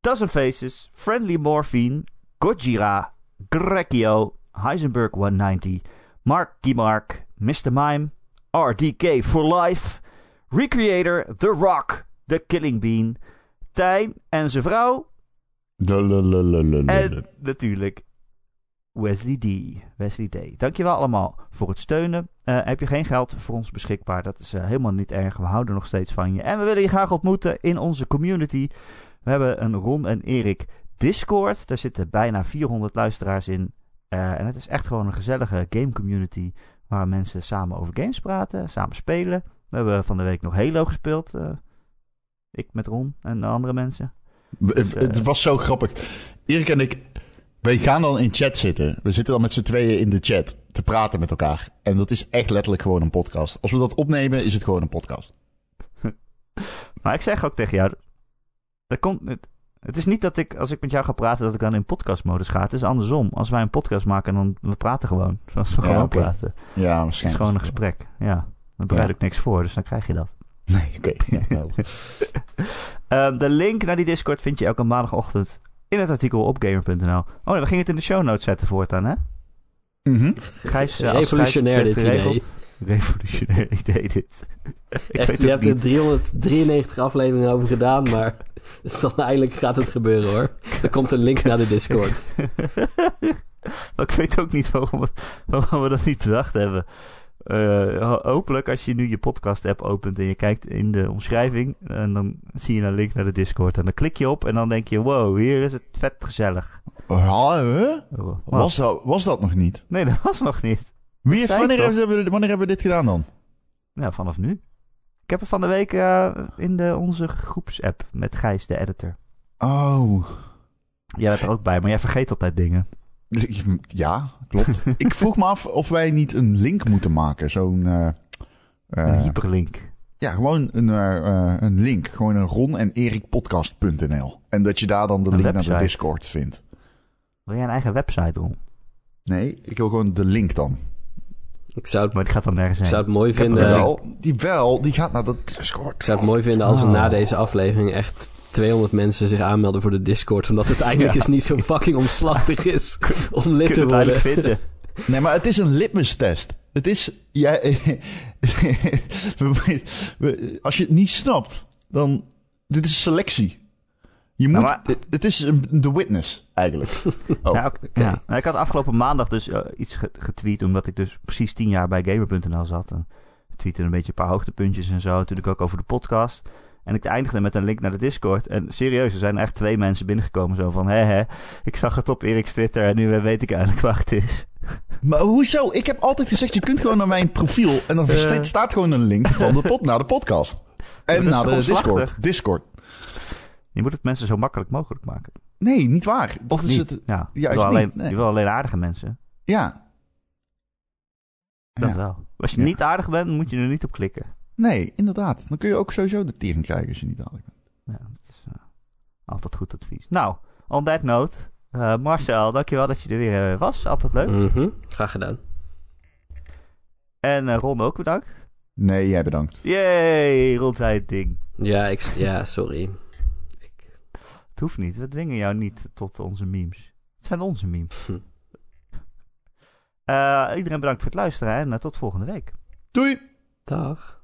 Dozen Faces, Friendly Morphine, Gojira, Grekio, Heisenberg 190, Marky Mark, Mr. Mime, RDK for Life, Recreator, The Rock, The Killing Bean, Tijn en zijn vrouw. En natuurlijk Wesley D. Wesley D. Dankjewel allemaal voor het steunen. Heb je geen geld voor ons beschikbaar? Dat is helemaal niet erg. We houden nog steeds van je. En we willen je graag ontmoeten in onze community. We hebben een Ron en Erik Discord. Daar zitten bijna 400 luisteraars in. En het is echt gewoon een gezellige game community. Waar mensen samen over games praten, samen spelen. We hebben van de week nog Halo gespeeld. Ik met Ron en de andere mensen. Het, eh, het was zo grappig. Erik en ik, wij gaan dan in chat zitten. We zitten dan met z'n tweeën in de chat te praten met elkaar. En dat is echt letterlijk gewoon een podcast. Als we dat opnemen, is het gewoon een podcast. Maar ik zeg ook tegen jou. Dat komt, het, het is niet dat ik, als ik met jou ga praten, dat ik dan in podcastmodus ga. Het is andersom. Als wij een podcast maken, dan we praten gewoon. Zoals we Ja, gewoon praten. Ja, Het is gewoon een gesprek. Ja. Dan bereid Ja. ik niks voor, dus dan krijg je dat. Nee, oké. Ja, nou. Ehm, de link naar die Discord vind je elke maandagochtend in het artikel op gamer.nl. Oh, nee, we gingen het in de show notes zetten voortaan, hè? Gijs, als Revolutionair Gijs het dit heeft idee. geregeld. Revolutionair idee dit. ik Echt, weet je het hebt er niet. 393 afleveringen over gedaan, maar dan eindelijk gaat het gebeuren hoor. Er komt een link naar de Discord. maar ik weet ook niet waarom we, waarom we dat niet bedacht hebben. Eh, ho- hopelijk als je nu je podcast app opent en je kijkt in de omschrijving. En dan zie je een link naar de Discord. En dan klik je op en dan denk je, wow, hier is het vet gezellig. Ja, hè? Oh, was, dat, was dat nog niet? Nee, dat was nog niet. Wie heeft, zei ik wanneer, toch? hebben we, wanneer hebben we dit gedaan dan? Nou, vanaf nu. Ik heb het van de week eh, in de, onze groepsapp met Gijs, de editor. Oh. Jij bent er ook bij, maar jij vergeet altijd dingen. Ja, klopt. ik vroeg me af of wij niet een link moeten maken. Zo'n... eh, Een eh, hyperlink. ja, gewoon een, eh, eh, een link. Gewoon een Ron en Erikpodcast.nl. En dat je daar dan de Een link naar de Discord vindt. Wil jij een eigen website doen? Nee, ik wil gewoon de link dan. Ik zou het, Maar die gaat dan nergens ik heen. zou het mooi vinden. wel, die wel, die gaat naar de Discord. Ik zou het mooi vinden als er Oh. na deze aflevering echt 200 mensen zich aanmelden voor de Discord. Omdat het eindelijk Ja. eens niet zo fucking omslachtig is om lid te het eigenlijk vinden? Nee, maar het is een litmus-test. Het is... Jij, als je het niet snapt, dan... Dit is selectie. Je moet... Nou, maar- het, is een, de witness, eigenlijk. Oh. Ja, ook- ja. Nou, ik had afgelopen maandag dus eh, iets ge- getweet, omdat ik dus precies tien jaar bij Gamer.nl zat. En tweette een beetje een paar hoogtepuntjes en zo. Natuurlijk ook over de podcast. En ik eindigde met een link naar de Discord. En serieus, er zijn echt twee mensen binnengekomen zo van... Hé, hé, ik zag het op Erik's Twitter en nu weet ik eigenlijk waar het is. Maar hoezo? Ik heb altijd gezegd, je kunt gewoon naar mijn profiel... en dan Eh. staat gewoon een link van de pod, naar de podcast. En naar de? Discord. Discord. Je moet het mensen zo makkelijk mogelijk maken. Nee, niet waar. Of is niet. het- ja, je, juist wil alleen, niet, nee. je wil alleen aardige mensen. Ja. Dat Ja. wel. Als je Ja. niet aardig bent, moet je er niet op klikken. Nee, inderdaad. Dan kun je ook sowieso de tering krijgen als je niet aardig bent. Ja, dat is eh, altijd goed advies. Nou, on that note. eh, Marcel, dankjewel dat je er weer eh, was. Altijd leuk. Mhm, Graag gedaan. En eh, Ron ook bedankt. Nee, jij bedankt. Yay, Ron zei het ding. Ja, ik, ja sorry. Het hoeft niet. We dwingen jou niet tot onze memes. Het zijn onze memes. Hm. Eh, iedereen bedankt voor het luisteren en tot volgende week. Doei! Dag.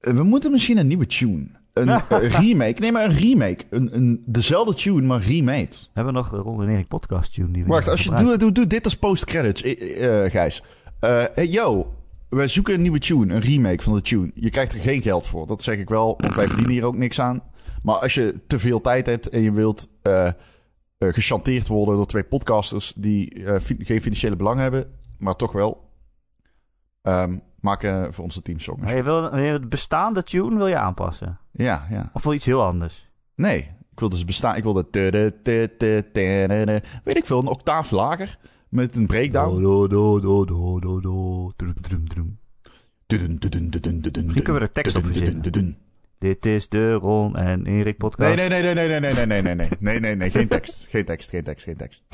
Eh, We moeten misschien een nieuwe tune. Een eh, remake. Nee, maar een remake. Een, een, dezelfde tune, maar remade. We hebben nog de Ron en Erik podcast tune die we Wacht, als je, doe, doe, doe dit als post-credits, eh, Gijs. Hey, yo, wij zoeken een nieuwe tune, een remake van de tune. Je krijgt er geen geld voor, dat zeg ik wel, want wij verdienen hier ook niks aan. Maar als je te veel tijd hebt en je wilt eh, gechanteerd worden door twee podcasters die eh, fi- geen financiële belang hebben, maar toch wel, ehm, maak eh, voor onze teamsong. Maar je wil, het bestaande tune wil je aanpassen? Ja, ja. Of wil iets heel anders? Nee, ik wil dus bestaan. Ik wil de. de- de- de- Weet ik veel, een octaaf lager. Met een breakdown. Do, do, do, do, do, do. Drum, drum, drum. Misschien kunnen we er tekst op verzinnen. Dit is de Ron en Erik podcast. Nee, nee, nee, nee, nee, nee, nee, nee, nee, nee, nee, nee, nee, nee, geen tekst, geen tekst, geen tekst, geen tekst.